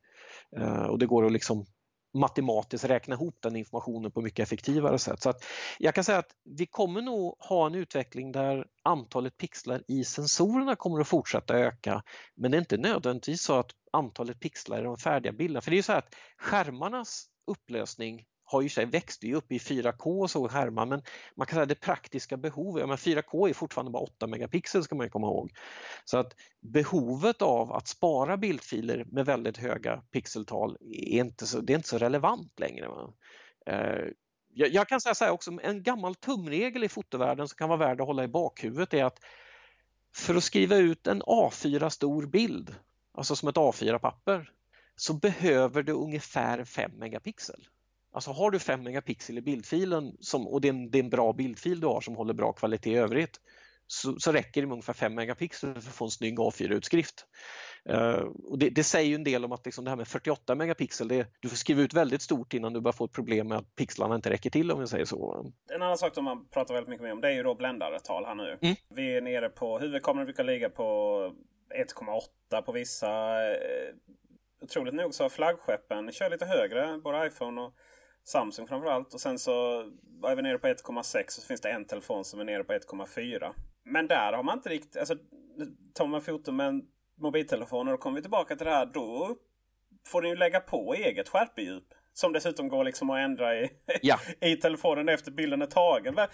Uh, och Det går att liksom matematiskt räkna ihop den informationen på mycket effektivare sätt. Så att jag kan säga att vi kommer nog ha en utveckling där antalet pixlar i sensorerna kommer att fortsätta öka men det är inte nödvändigtvis så att antalet pixlar i de färdiga bilderna, för det är så att skärmarnas upplösning har ju sig växt ju upp i 4K och så skärmar men man kan säga det praktiska behovet, men 4K är fortfarande bara 8 megapixel ska man komma ihåg. Så att behovet av att spara bildfiler med väldigt höga pixeltal är inte så, det är inte så relevant längre. Eh, jag, kan säga så här också, en gammal tumregel i fotovärlden som kan vara värd att hålla i bakhuvudet är att för att skriva ut en A4 stor bild, alltså som ett A4-papper, så behöver du ungefär 5 megapixel. Alltså har du 5 megapixel i bildfilen som, och det är, en, det är en bra bildfil du har som håller bra kvalitet i övrigt så, så räcker det med ungefär 5 megapixel för att få en snygg A4-utskrift. Uh, eh, och det, det, säger ju en del om att liksom det här med 48 megapixel, det, du får skriva ut väldigt stort innan du börjar få ett problem med att pixlarna inte räcker till om vi säger så. En annan sak som man pratar väldigt mycket om det är ju då bländaretal här nu. Mm. Vi är nere på, huvudkameran brukar ligga på 1,8 på vissa. Eh, otroligt nog så har flaggskeppen kör lite högre, både iPhone och Samsung framförallt. Och sen så är vi nere på 1,6 och så finns det en telefon som är nere på 1,4. Men där har man inte riktigt... Alltså, tar man foton med en mobiltelefon och då kommer vi tillbaka till det här. Då får den ju lägga på eget skärpedjup. Som dessutom går liksom att ändra i, ja. i telefonen efter bilden är tagen. Vad,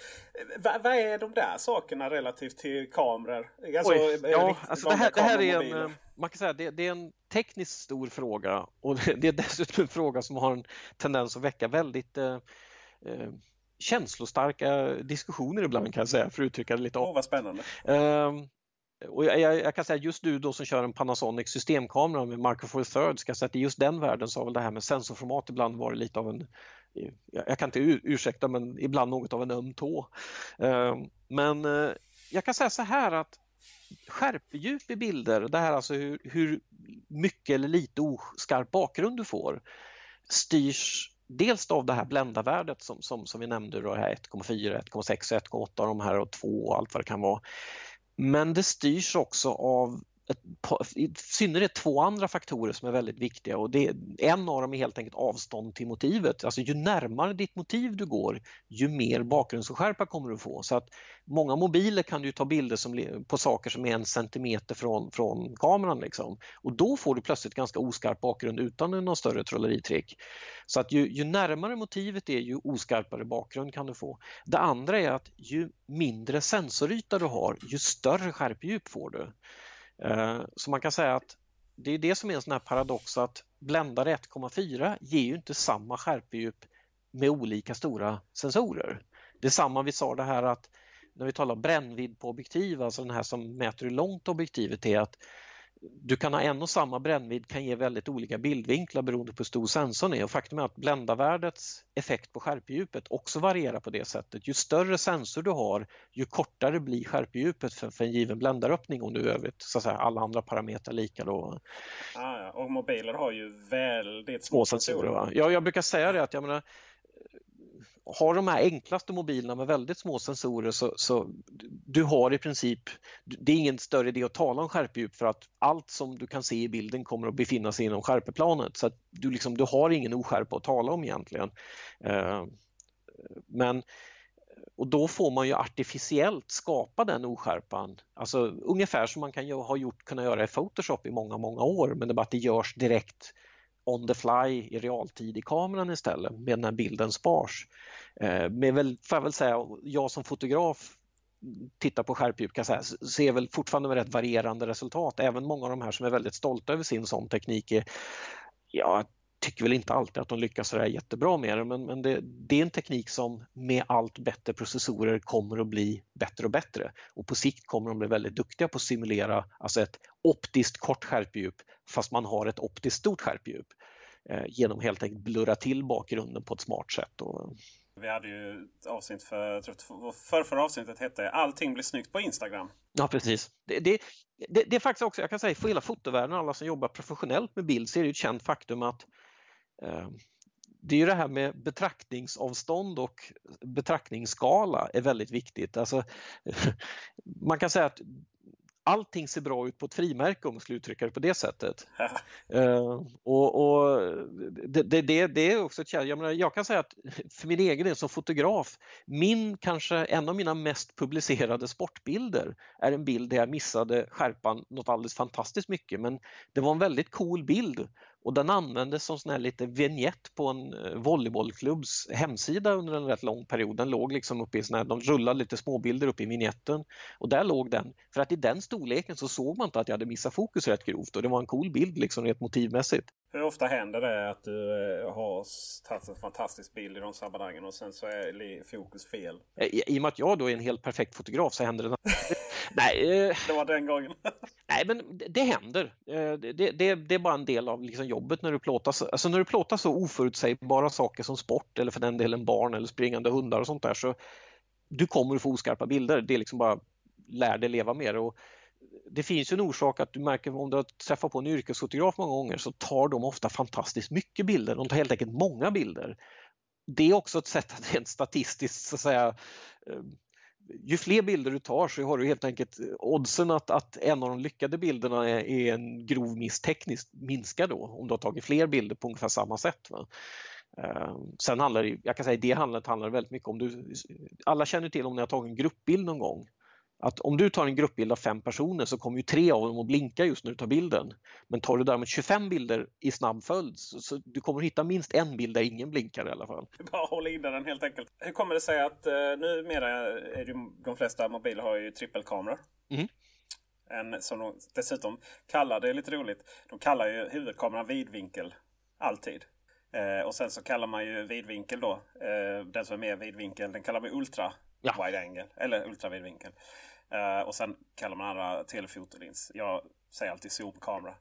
vad, vad, är de där sakerna relativt till kameror? Alltså, Oj, ja, alltså det, här, det här är en, man kan säga det, det, är en tekniskt stor fråga och det är dessutom en fråga som har en tendens att väcka väldigt eh, eh, känslostarka diskussioner ibland kan jag säga för att uttrycka det lite. Åh, oh, vad spännande. Eh, och jag, jag, kan säga just du då som kör en Panasonic systemkamera med Micro Four Thirds, ska säga att i just den världen så har väl det här med sensorformat ibland varit lite av en, jag kan inte ursäkta men ibland något av en öm tå. Ehm, men eh, jag kan säga så här att skärpedjup i bilder, det här alltså hur, hur mycket eller lite oskarp bakgrund du får, styrs dels av det här bländarvärdet som, som, som vi nämnde, 1,4, 1,6, 1,8 de här och 2 och allt vad det kan vara. Men det styrs också av ett, i synnerhet två andra faktorer som är väldigt viktiga och det, en av dem är helt enkelt avstånd till motivet. Alltså ju närmare ditt motiv du går ju mer bakgrundsskärpa kommer du få. Så att många mobiler kan du ta bilder som, på saker som är en centimeter från, från kameran liksom. och då får du plötsligt ganska oskarp bakgrund utan någon större trolleritrick. Så att ju, ju närmare motivet är ju oskarpare bakgrund kan du få. Det andra är att ju mindre sensoryta du har ju större skärpedjup får du. Eh, så man kan säga att det är det som är en sån här paradox att bländare 1,4 ger ju inte samma skärpedjup med olika stora sensorer. Det är samma vi sa det här att när vi talar brännvidd på objektiv, alltså den här som mäter hur långt objektivet är, att du kan ha en och samma brännvidd kan ge väldigt olika bildvinklar beroende på hur stor sensorn är och faktum är att bländarvärdets effekt på skärpedjupet också varierar på det sättet. Ju större sensor du har, ju kortare blir skärpedjupet för, för en given bländaröppning om du övrigt så att säga, alla andra parametrar lika. Då. Ah, ja. Och mobiler har ju väldigt små, små sensorer. Va? Ja, jag brukar säga det att jag menar, har de här enklaste mobilerna med väldigt små sensorer så, så du har i princip, det är ingen större idé att tala om skärpedjup för att allt som du kan se i bilden kommer att befinna sig inom skärpeplanet så att du, liksom, du har ingen oskärpa att tala om egentligen. Eh, men och då får man ju artificiellt skapa den oskärpan, alltså ungefär som man kan ha gjort, kunna göra i Photoshop i många, många år men det är bara att det görs direkt on the fly i realtid i kameran istället med när bilden spars. Eh, med väl, får jag väl säga, jag som fotograf tittar på skärpedjup kan säga, ser väl fortfarande med rätt varierande resultat. Även många av de här som är väldigt stolta över sin sån teknik är, ja, tycker väl inte alltid att de lyckas sådär jättebra med det men, men det, det, är en teknik som med allt bättre processorer kommer att bli bättre och bättre och på sikt kommer de bli väldigt duktiga på att simulera alltså ett optiskt kort skärpedjup fast man har ett optiskt stort skärpedjup eh, genom helt enkelt blurra till bakgrunden på ett smart sätt. Och, vi hade ju ett avsnitt för, för förra avsnittet hette Allting blir snyggt på Instagram. Ja precis. Det, det, det, det, är faktiskt också, jag kan säga för hela fotovärlden, alla som jobbar professionellt med bild, så är det ett känt faktum att det är ju det här med betraktningsavstånd och betraktningsskala är väldigt viktigt. Alltså, man kan säga att allting ser bra ut på ett frimärke om man skulle uttrycka det på det sättet. uh, och, och det, det, det, är också ett jag, menar, jag kan säga att för min egen del som fotograf, min kanske en av mina mest publicerade sportbilder är en bild där jag missade skärpan något alldeles fantastiskt mycket men det var en väldigt cool bild och den användes som sån här lite vignett på en eh, volleybollklubbs hemsida under en rätt lång period. Den låg liksom uppe i sån här, de rullade lite småbilder uppe i vignetten och där låg den. För att i den storleken så såg man inte att jag hade missat fokus rätt grovt och det var en cool bild liksom rent motivmässigt. Hur ofta händer det att du eh, har tagit en fantastisk bild i de sammanhangen och sen så är fokus fel? Eh, I, I och med att jag då är en helt perfekt fotograf så händer det Nej, det var den gången. nej, men det händer. Det, det, det, är bara en del av liksom jobbet när du plåtar, alltså när du plåtar så oförutsägbara saker som sport eller för den delen barn eller springande hundar och sånt där så du kommer att få oskarpa bilder. Det är liksom bara lär dig leva med det. Och det finns ju en orsak att du märker om du har träffat på en yrkesfotograf många gånger så tar de ofta fantastiskt mycket bilder. De tar helt enkelt många bilder. Det är också ett sätt att rent statistiskt så att säga ehm, ju fler bilder du tar så har du helt enkelt oddsen att, att en av de lyckade bilderna är, är en grov miss tekniskt minskar då om du har tagit fler bilder på ungefär samma sätt. Va? Ehm, sen handlar det, jag kan säga det handlar, handlar väldigt mycket om du, alla känner till om ni har tagit en gruppbild någon gång att om du tar en gruppbild av fem personer så kommer ju tre av dem att blinka just när du tar bilden. Men tar du däremot 25 bilder i snabb följd så, så du kommer hitta minst en bild där ingen blinkar i alla fall. Bara hålla inne den helt enkelt. Hur kommer det sig att uh, numera är det, de flesta mobiler har ju trippelkameror? Mm. En, som de dessutom kallar, det är lite roligt, de kallar ju huvudkameran vidvinkel alltid. Eh, och sen så kallar man ju vidvinkel då, eh, den som är mer vidvinkel, den kallar man ultra ja. wide angle eller ultravidvinkel. Uh, och sen kallar man andra telefotolins. Jag säger alltid zoomkamera.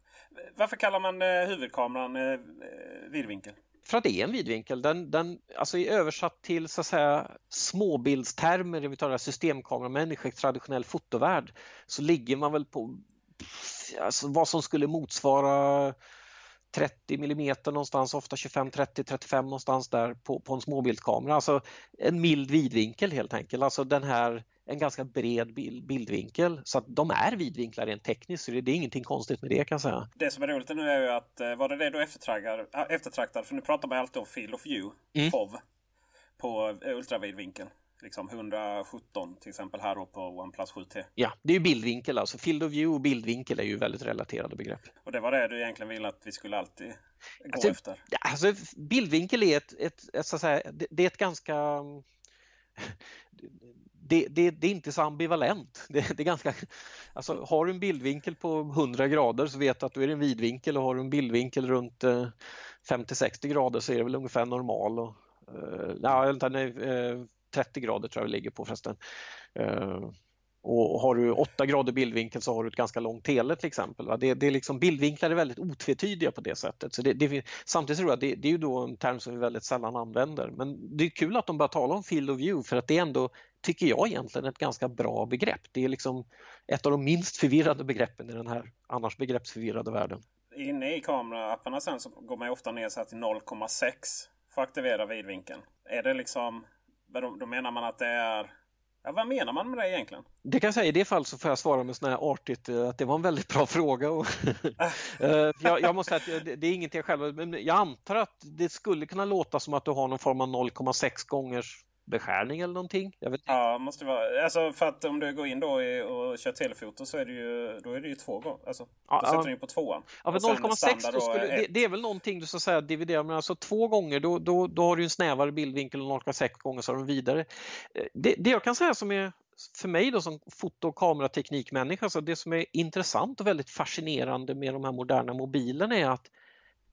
Varför kallar man uh, huvudkameran uh, vidvinkel? För att det är en vidvinkel. Den, den, alltså översatt till så att säga, småbildstermer, det vi talar systemkameramänniska, traditionell fotovärld, så ligger man väl på alltså, vad som skulle motsvara 30 mm någonstans, ofta 25, 30, 35 någonstans där på, på en småbildkamera. Alltså en mild vidvinkel helt enkelt. Alltså den här en ganska bred bild, bildvinkel så att de är vidvinklar rent tekniskt. Så det, det är ingenting konstigt med det kan jag säga. Det som är roligt nu är ju att eh, var det det du eftertraktar, äh, eftertraktar för nu pratar man alltid om field of view, mm. FOV, på ultravidvinkel. Liksom 117 till exempel här då på OnePlus 7T. Ja, det är ju bildvinkel alltså. Field of view och bildvinkel är ju väldigt relaterade begrepp. Och det var det du egentligen ville att vi skulle alltid gå alltså, efter? Alltså, bildvinkel är ett, ett, ett, så att säga, det, det är ett ganska det, det, det, är inte så ambivalent. Det, det, är ganska, alltså, har du en bildvinkel på 100 grader så vet du att du är en vidvinkel och har du en bildvinkel runt 50-60 eh, grader så är det väl ungefär normal. Och, uh, ja, nej, uh, 30 grader tror jag vi ligger på förresten. Eh, och har du 8 grader bildvinkel så har du ett ganska långt tele till exempel. Det, det är liksom, bildvinklar är väldigt otvetydiga på det sättet. Så det, det, samtidigt tror jag det, det är ju då en term som vi väldigt sällan använder. Men det är kul att de börjar tala om field of view för att det är ändå, tycker jag egentligen, ett ganska bra begrepp. Det är liksom ett av de minst förvirrade begreppen i den här annars begreppsförvirrade världen. Inne i kameraapparna sen så går man ofta ner så till 0,6 för att aktivera vidvinkeln. Är det liksom, då menar man att det är Ja, vad menar man med det egentligen? Det kan jag säga, i det fallet så får jag svara med sån här artigt eh, att det var en väldigt bra fråga. Och eh, jag, jag, måste säga att det, det är ingenting jag själv, men jag antar att det skulle kunna låta som att du har någon form av 0,6 gångers beskärning eller någonting? Ja, måste vara. Alltså för att om du går in då och kör telefoto så är det ju, då är det ju två gånger. Alltså, ja, då sätter du in på tvåan. Ja, för 0,6 skulle, det, det, är väl någonting du att säga dividerar med. Alltså två gånger då, då, då har du en snävare bildvinkel och 0,6 gånger så har du vidare. Eh, det, det jag kan säga som är för mig då som foto och kamerateknikmänniska, så det som är intressant och väldigt fascinerande med de här moderna mobilerna är att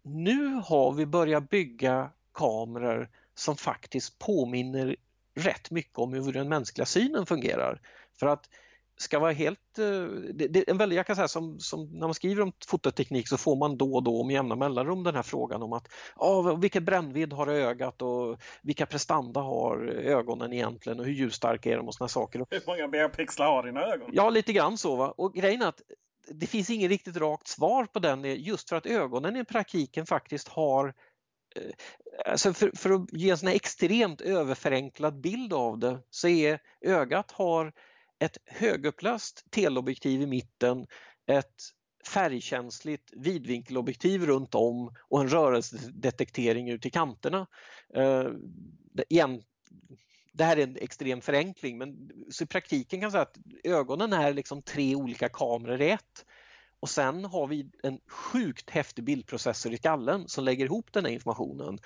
nu har vi börjat bygga kameror som faktiskt påminner rätt mycket om hur den mänskliga synen fungerar. För att ska vara helt... Eh, det, det, en väldigt, jag kan säga som, som, när man skriver om fototeknik så får man då och då med jämna mellanrum den här frågan om att oh, vilket brännvidd har ögat och vilka prestanda har ögonen egentligen och hur ljusstarka är de och såna saker. Hur många megapixlar har dina ögon? Ja, lite grann så. Va? Och grejen är att det finns inget riktigt rakt svar på den just för att ögonen i praktiken faktiskt har Eh, alltså för, för, att ge en sån extremt överförenklad bild av det så är ögat har ett högupplöst teleobjektiv i mitten, ett färgkänsligt vidvinkelobjektiv runt om och en rörelsedetektering ut i kanterna. Uh, igen, det här är en extrem förenkling men så i praktiken kan jag säga att ögonen är liksom tre olika kameror i ett. Och sen har vi en sjukt häftig bildprocessor i skallen som lägger ihop den här informationen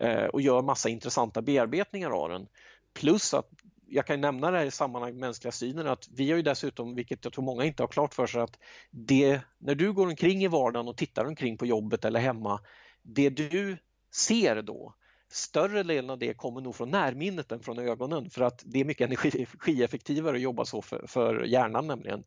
eh, och gör massa intressanta bearbetningar av den. Plus att jag kan nämna det här i sammanhang med mänskliga synen att vi har ju dessutom, vilket jag tror många inte har klart för sig, att det, när du går omkring i vardagen och tittar omkring på jobbet eller hemma, det du ser då, större delen av det kommer nog från närminnet än från ögonen för att det är mycket energieffektivare att jobba så för, för hjärnan nämligen.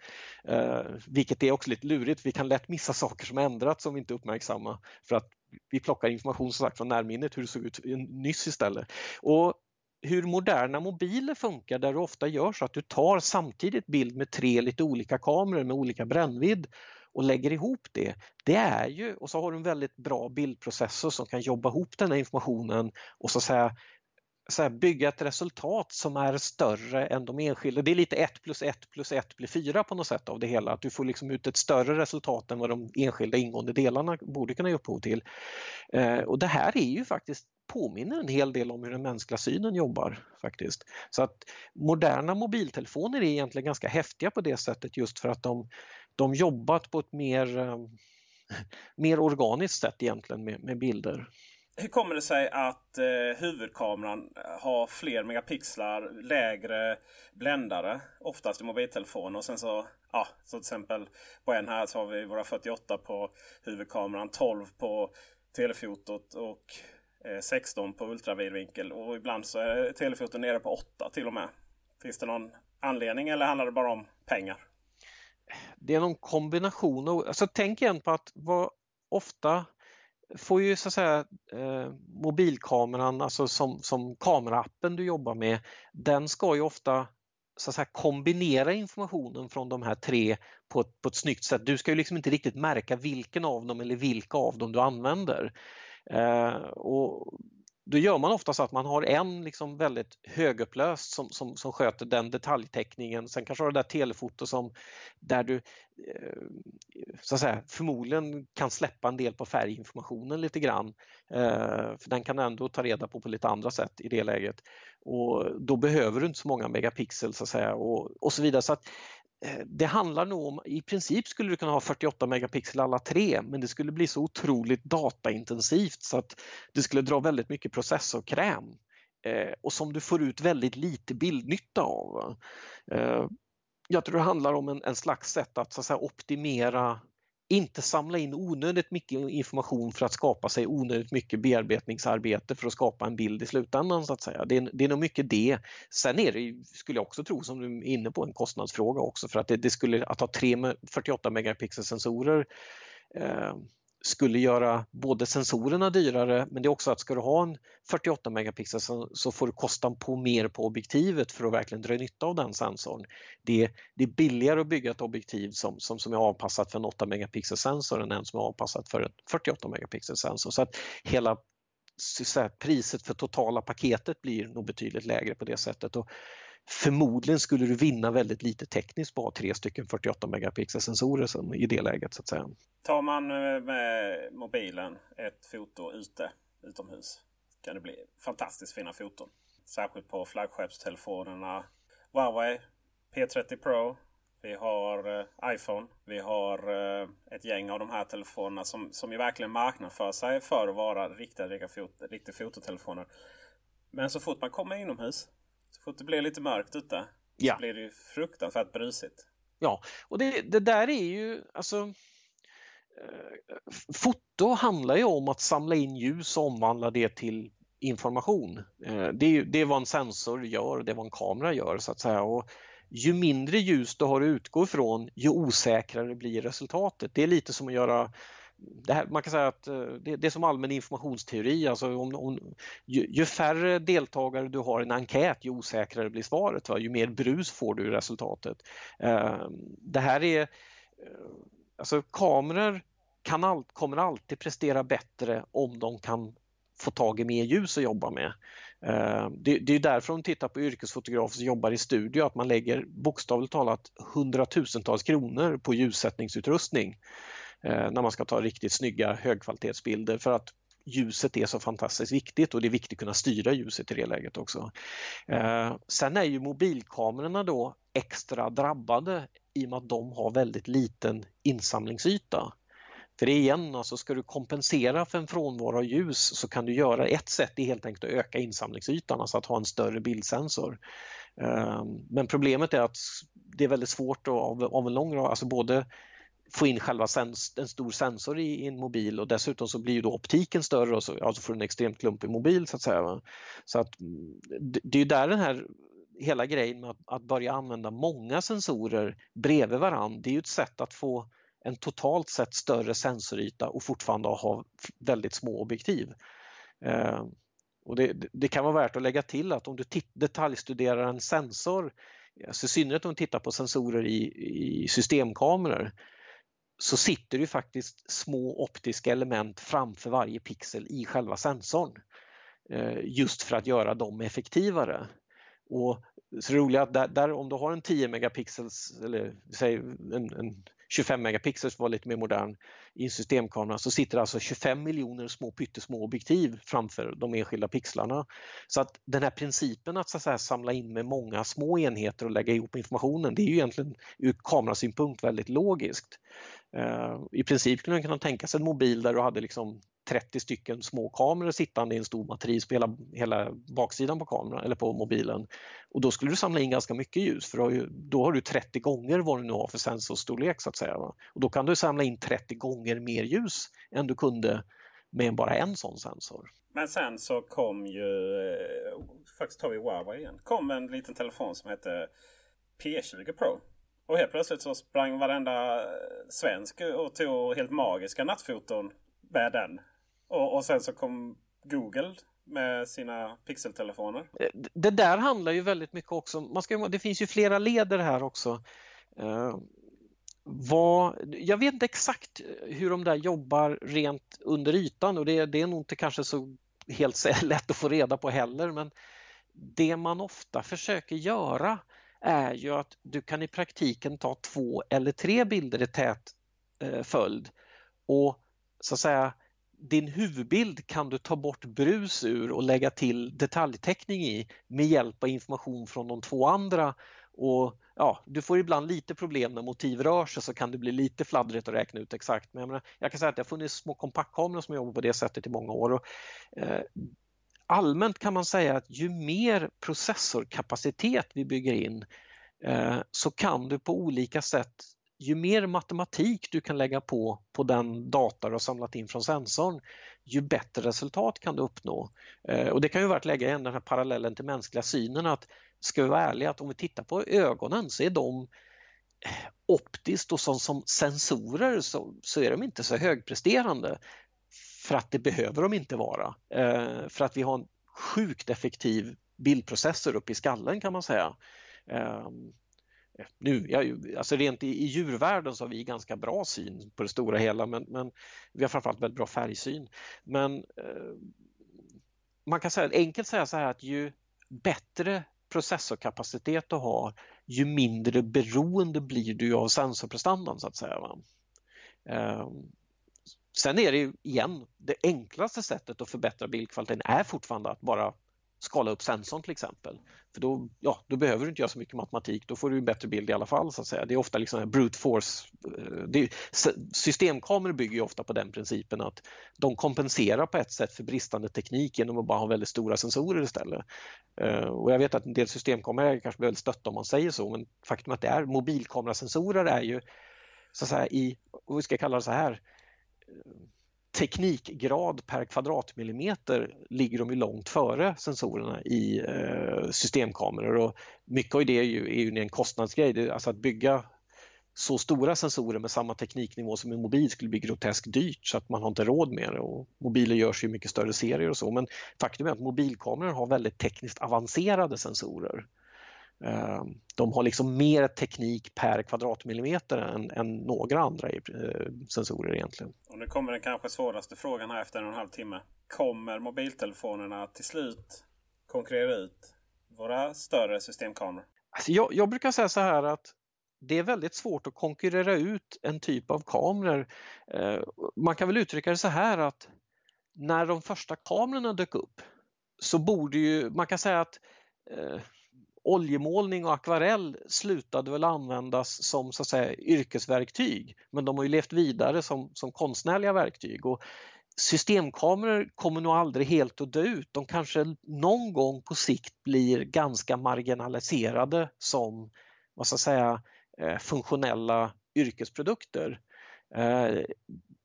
Eh, vilket är också lite lurigt, vi kan lätt missa saker som ändrats som vi inte uppmärksamma för att vi plockar information som sagt från närminnet hur det såg ut nyss istället. Och hur moderna mobiler funkar där du ofta gör så att du tar samtidigt bild med tre lite olika kameror med olika brännvidd och lägger ihop det, det är ju, och så har du en väldigt bra bildprocessor som kan jobba ihop den här informationen och så säga så här, bygga ett resultat som är större än de enskilda. Det är lite 1 plus 1 plus 1 blir 4 på något sätt av det hela. Att du får liksom ut ett större resultat än vad de enskilda ingående delarna borde kunna ge upphov till. Eh, och det här är ju faktiskt påminner en hel del om hur den mänskliga synen jobbar faktiskt. Så att moderna mobiltelefoner är egentligen ganska häftiga på det sättet just för att de, de jobbat på ett mer, eh, mer organiskt sätt egentligen med, med bilder. Hur kommer det sig att eh, huvudkameran eh, har fler megapixlar, lägre bländare, oftast i mobiltelefoner. Och sen så, ja, så till exempel på en här så har vi våra 48 på huvudkameran, 12 på telefotot och eh, 16 på ultravidvinkel och ibland så är telefotot nere på 8 till och med. Finns det någon anledning eller handlar det bara om pengar? Det är någon kombination. Alltså, tänk igen på att vad ofta får ju så att säga eh, mobilkameran, alltså som, som kameraappen du jobbar med, den ska ju ofta så att säga, kombinera informationen från de här tre på ett, på ett snyggt sätt. Du ska ju liksom inte riktigt märka vilken av dem eller vilka av dem du använder. Eh, och då gör man ofta så att man har en liksom väldigt högupplöst som, som, som sköter den detaljteckningen. Sen kanske har det där telefoto som där du eh, så att säga, förmodligen kan släppa en del på färginformationen lite grann. Eh, för den kan ändå ta reda på på lite andra sätt i det läget. Och Då behöver du inte så många megapixel så att säga och, och så vidare. Så att Eh, Eh, det handlar nog om, i princip skulle du kunna ha 48 megapixel alla tre men det skulle bli så otroligt dataintensivt så att det skulle dra väldigt mycket processorkräm eh, och som du får ut väldigt lite bildnytta av. Eh, jag tror det handlar om en, en slags sätt att, så att säga, optimera inte samla in onödigt mycket information för att skapa sig onödigt mycket bearbetningsarbete för att skapa en bild i slutändan så att säga. Det är, det är nog mycket det. Sen är det, skulle jag också tro, som du är inne på, en kostnadsfråga också för att det, det skulle, att ha tre 48 megapixel sensorer eh, skulle göra både sensorerna dyrare men det är också att ska du ha en 48 megapixel så, så får du kosta på mer på objektivet för att verkligen dra nytta av den sensorn. Det, det är billigare att bygga ett objektiv som, som, som är avpassat för en 8 megapixel sensor än en som är avpassat för en 48 megapixel sensor. Så att hela så priset för totala paketet blir nog betydligt lägre på det sättet. Och Förmodligen skulle du vinna väldigt lite tekniskt på att ha tre stycken 48 megapixel sensorer som i det läget så att säga. Tar man eh, med mobilen ett foto ute utomhus kan det bli fantastiskt fina foton. Särskilt på flaggskeppstelefonerna Huawei P30 Pro. Vi har eh, iPhone. Vi har eh, ett gäng av de här telefonerna som, som ju verkligen marknadsför sig för att vara riktiga, riktiga, fot, riktiga fototelefoner. Men så fort man kommer inomhus så fort det blir lite mörkt ute ja. så blir det ju fruktansvärt brusigt. Ja, och det, det där är ju alltså eh, Foto handlar ju om att samla in ljus och omvandla det till information. Eh, det, är, det är vad en sensor gör, det är vad en kamera gör så att säga. Och ju mindre ljus du har att utgå ifrån, ju osäkrare blir resultatet. Det är lite som att göra här, man kan säga att eh, det, det, är som allmän informationsteori. Alltså om, om, ju, ju, färre deltagare du har i en enkät, ju osäkrare blir svaret. Va? Ju mer brus får du i resultatet. Eh, det här är... Eh, alltså kameror kan all, kommer alltid prestera bättre om de kan få tag i mer ljus att jobba med. Ehm, det, det, är därför om du tittar på yrkesfotografer som jobbar i studio att man lägger bokstavligt talat hundratusentals kronor på ljussättningsutrustning. Eh, när man ska ta riktigt snygga högkvalitetsbilder för att ljuset är så fantastiskt viktigt och det är viktigt att kunna styra ljuset i det läget också. Eh, sen är ju mobilkamerorna då extra drabbade i och med att de har väldigt liten insamlingsyta. För det igen, alltså ska du kompensera för en frånvaro av ljus så kan du göra ett sätt är helt enkelt att öka insamlingsytan, alltså att ha en större bildsensor. Eh, men problemet är att det är väldigt svårt av, av en lång rad, alltså både få in själva sens en stor sensor i, i, en mobil och dessutom så blir ju då optiken större och så, alltså får du en extremt klumpig mobil så att säga. Va? Så att mm, det, det är där den här hela grejen med att, att, börja använda många sensorer bredvid varandra, det är ju ett sätt att få en totalt sett större sensoryta och fortfarande ha väldigt små objektiv. Eh, och det, det, kan vara värt att lägga till att om du detaljstuderar en sensor, alltså i synnerhet om du tittar på sensorer i, i systemkameror, så sitter det faktiskt små optiska element framför varje pixel i själva sensorn. Eh, just för att göra dem effektivare. Och så roliga att där, där, om du har en 10 megapixels eller säg en, en 25 megapixels var lite mer modern i en systemkamera så sitter alltså 25 miljoner små pyttesmå objektiv framför de enskilda pixlarna. Så att den här principen att, så att säga, samla in med många små enheter och lägga ihop informationen det är ju egentligen ur kamerasynpunkt väldigt logiskt. Uh, I princip skulle man kunna tänka sig en mobil där du hade liksom 30 stycken små kameror sittande i en stor matris på hela, hela baksidan på kameran eller på mobilen. Och då skulle du samla in ganska mycket ljus för då har, ju, då har du 30 gånger vad du nu har för sensorstorlek så att säga. Va? Och då kan du samla in 30 gånger mer ljus än du kunde med bara en sån sensor. Men sen så kom ju, eh, faktiskt tar vi Huawei igen, kom en liten telefon som hette P20 Pro. Och helt plötsligt så sprang varenda svensk och tog helt magiska nattfoton med den. Och, och sen så kom Google med sina pixeltelefoner. Eh, det där handlar ju väldigt mycket också man ska, det finns ju flera leder här också. Uh, vad, jag vet inte exakt hur de där jobbar rent under ytan och det, det är nog inte kanske så helt lätt att få reda på heller men det man ofta försöker göra är ju att du kan i praktiken ta två eller tre bilder i tät eh, följd och så att säga din huvudbild kan du ta bort brus ur och lägga till detaljteckning i med hjälp av information från de två andra och ja, du får ibland lite problem när motiv rör sig så kan det bli lite fladdrigt att räkna ut exakt. Men jag, menar, jag kan säga att det har funnits små kompaktkameror som jobbar på det sättet i många år. Och, eh, allmänt kan man säga att ju mer processorkapacitet vi bygger in eh, så kan du på olika sätt ju mer matematik du kan lägga på på den data du har samlat in från sensorn, ju bättre resultat kan du uppnå. Eh, och Det kan ju vara att lägga igen den här parallellen till mänskliga synen att ska vi vara ärliga att om vi tittar på ögonen så är de eh, optiskt och som, som sensorer så, så är de inte så högpresterande. För att det behöver de inte vara. Eh, för att vi har en sjukt effektiv bildprocessor uppe i skallen kan man säga. Eh, nu, ja, alltså rent i, i djurvärlden så har vi ganska bra syn på det stora hela men, men vi har framförallt väldigt bra färgsyn. Men eh, man kan säga enkelt säga så här att ju bättre processorkapacitet du har ju mindre beroende blir du av sensorprestandan så att säga. Eh, sen är det igen, det enklaste sättet att förbättra bildkvaliteten är fortfarande att bara skala upp sensorn till exempel. För då, ja, då behöver du inte göra så mycket matematik, då får du en bättre bild i alla fall. så att säga. Det är ofta liksom brute force. Eh, det, systemkameror bygger ju ofta på den principen att de kompenserar på ett sätt för bristande teknik genom att bara ha väldigt stora sensorer istället. Eh, och jag vet att en del systemkameror kanske blir väldigt stötta om man säger så, men faktum att det är mobilkamerasensorer är ju så att säga i, vad ska jag kalla det så här, teknikgrad per kvadratmillimeter ligger de ju långt före sensorerna i eh, systemkameror och mycket av det är ju, är ju en kostnadsgrej. Alltså att bygga så stora sensorer med samma tekniknivå som en mobil skulle bli groteskt dyrt så att man har inte råd med det. Och mobiler görs i mycket större serier och så men faktum är att mobilkameror har väldigt tekniskt avancerade sensorer. Ehm, de har liksom mer teknik per kvadratmillimeter än, än några andra eh, sensorer egentligen. Och nu kommer den kanske svåraste frågan här efter en och en halv timme. Kommer mobiltelefonerna till slut konkurrera ut våra större systemkameror? Alltså jag, jag brukar säga så här att det är väldigt svårt att konkurrera ut en typ av kameror. Ehm, man kan väl uttrycka det så här att när de första kamerorna dök upp så borde ju, man kan säga att eh, oljemålning och akvarell slutade väl användas som så att säga, yrkesverktyg men de har ju levt vidare som, som konstnärliga verktyg. Och systemkameror kommer nog aldrig helt att dö ut. De kanske någon gång på sikt blir ganska marginaliserade som vad ska jag säga, eh, funktionella yrkesprodukter. Eh,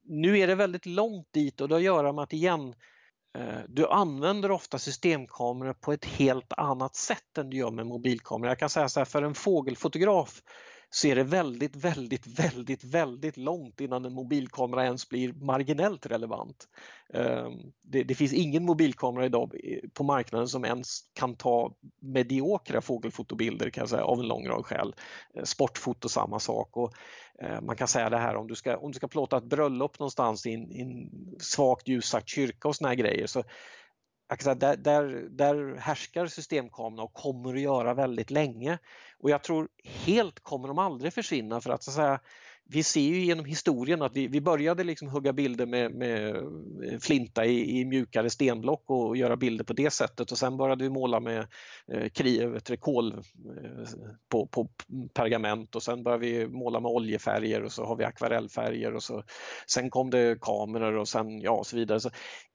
nu är det väldigt långt dit och det har att göra med att igen Eh, du använder ofta systemkameror på ett helt annat sätt än du gör med mobilkameror. Jag kan säga så här, för en fågelfotograf så är det väldigt, väldigt, väldigt, väldigt långt innan en mobilkamera ens blir marginellt relevant. Ehm, det, det, finns ingen mobilkamera idag på marknaden som ens kan ta mediokra fågelfotobilder kan jag säga, av en lång rad skäl. Eh, sportfoto samma sak och eh, man kan säga det här om du ska, om du ska plåta ett bröllop någonstans i en, i en svagt ljussatt kyrka och såna här grejer så där, där, där härskar systemkamerorna och kommer att göra väldigt länge. Och jag tror helt kommer de aldrig försvinna för att, så att säga, vi ser ju genom historien att vi, vi började liksom hugga bilder med, med eh, flinta i, i, mjukare stenblock och göra bilder på det sättet och sen började vi måla med eh, kri, eh, kol eh, på, på, pergament och sen började vi måla med oljefärger och så har vi akvarellfärger och så sen kom det kameror och sen ja och så vidare. Så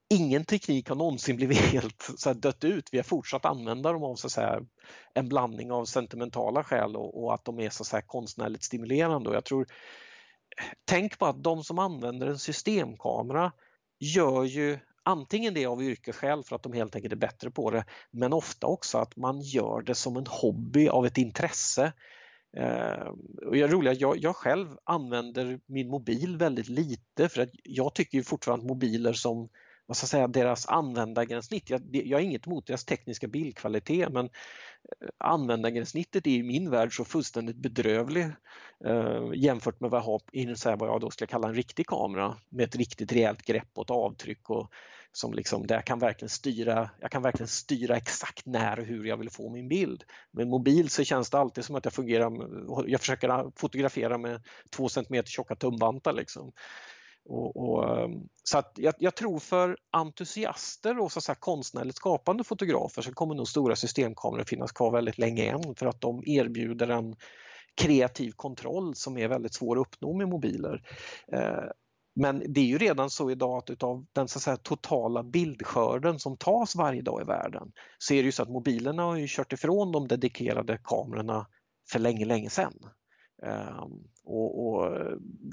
ingen teknik har någonsin blivit helt så här, dött ut. Vi har fortsatt använda dem av så här, en blandning av sentimentala skäl och, och att de är så här, konstnärligt stimulerande. Och jag tror, tänk på att de som använder en systemkamera gör ju antingen det av yrkesskäl för att de helt enkelt är bättre på det men ofta också att man gör det som en hobby av ett intresse. Eh, och jag roliga, jag, jag själv använder min mobil väldigt lite för att jag tycker fortfarande att mobiler som vad ska jag säga, deras användargränssnitt. Jag, jag har inget emot deras tekniska bildkvalitet men eh, användargränssnittet är i min värld så fullständigt bedrövlig eh, jämfört med vad jag har i så här, vad jag då skulle kalla en riktig kamera med ett riktigt rejält grepp och ett avtryck och som liksom, där jag kan verkligen styra, jag kan verkligen styra exakt när och hur jag vill få min bild. Med mobil så känns det alltid som att jag fungerar, eh, jag försöker fotografera med två centimeter tjocka tumvantar liksom. Och, och, ehm, så att jag, jag, tror för entusiaster och så att säga, konstnärligt skapande fotografer så kommer nog stora systemkameror finnas kvar väldigt länge än för att de erbjuder en kreativ kontroll som är väldigt svår att uppnå med mobiler. Eh, men det är ju redan så idag att utav den så att säga, totala bildskörden som tas varje dag i världen så är det ju så att mobilerna har ju kört ifrån de dedikerade kamerorna för länge, länge sedan. Ehm, och, och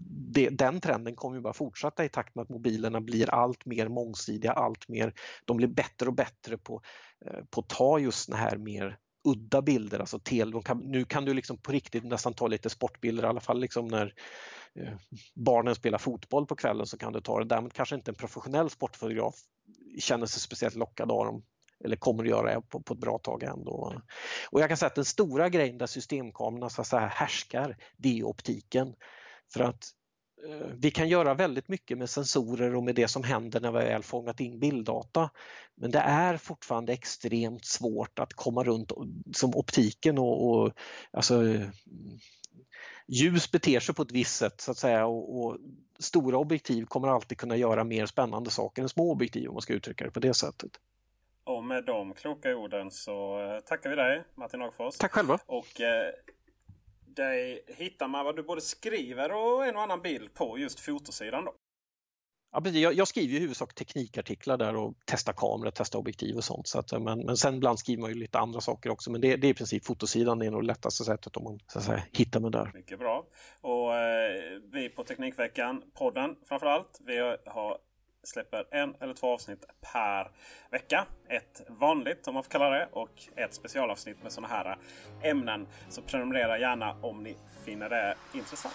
det, den trenden kommer ju bara fortsätta i takt med att mobilerna blir allt mer mångsidiga, allt mer, de blir bättre och bättre på, eh, på att ta just den här mer udda bilder. Alltså tel, kan, nu kan du liksom på riktigt nästan ta lite sportbilder, i alla fall liksom när eh, barnen spelar fotboll på kvällen så kan du ta det. Däremot kanske inte en professionell sportfotograf känner sig speciellt lockad av dem eller kommer att göra det på, på ett bra tag ändå. Och jag kan säga att den stora grejen där systemkamerorna så att säga härskar, det är optiken. För att eh, vi kan göra väldigt mycket med sensorer och med det som händer när vi väl fångat in bilddata. Men det är fortfarande extremt svårt att komma runt som optiken och, och alltså, ljus beter sig på ett visst sätt så att säga och, och, stora objektiv kommer alltid kunna göra mer spännande saker än små objektiv om man ska uttrycka det på det sättet. Och med de kloka orden så eh, tackar vi dig Martin Agfors. Tack själva. Och eh, dig hittar man vad du både skriver och en och annan bild på just fotosidan då. Ja, jag, jag skriver i huvudsak teknikartiklar där och testar kameror, testar objektiv och sånt. Så att, men, men sen ibland skriver man ju lite andra saker också. Men det, det är i princip fotosidan, det är nog lättaste sättet om man så att säga, hittar mig där. Mycket bra. Och eh, vi på Teknikveckan, podden framförallt, vi har släpper en eller två avsnitt per vecka. Ett vanligt om man får kalla det och ett specialavsnitt med sådana här ämnen. Så prenumerera gärna om ni finner det intressant.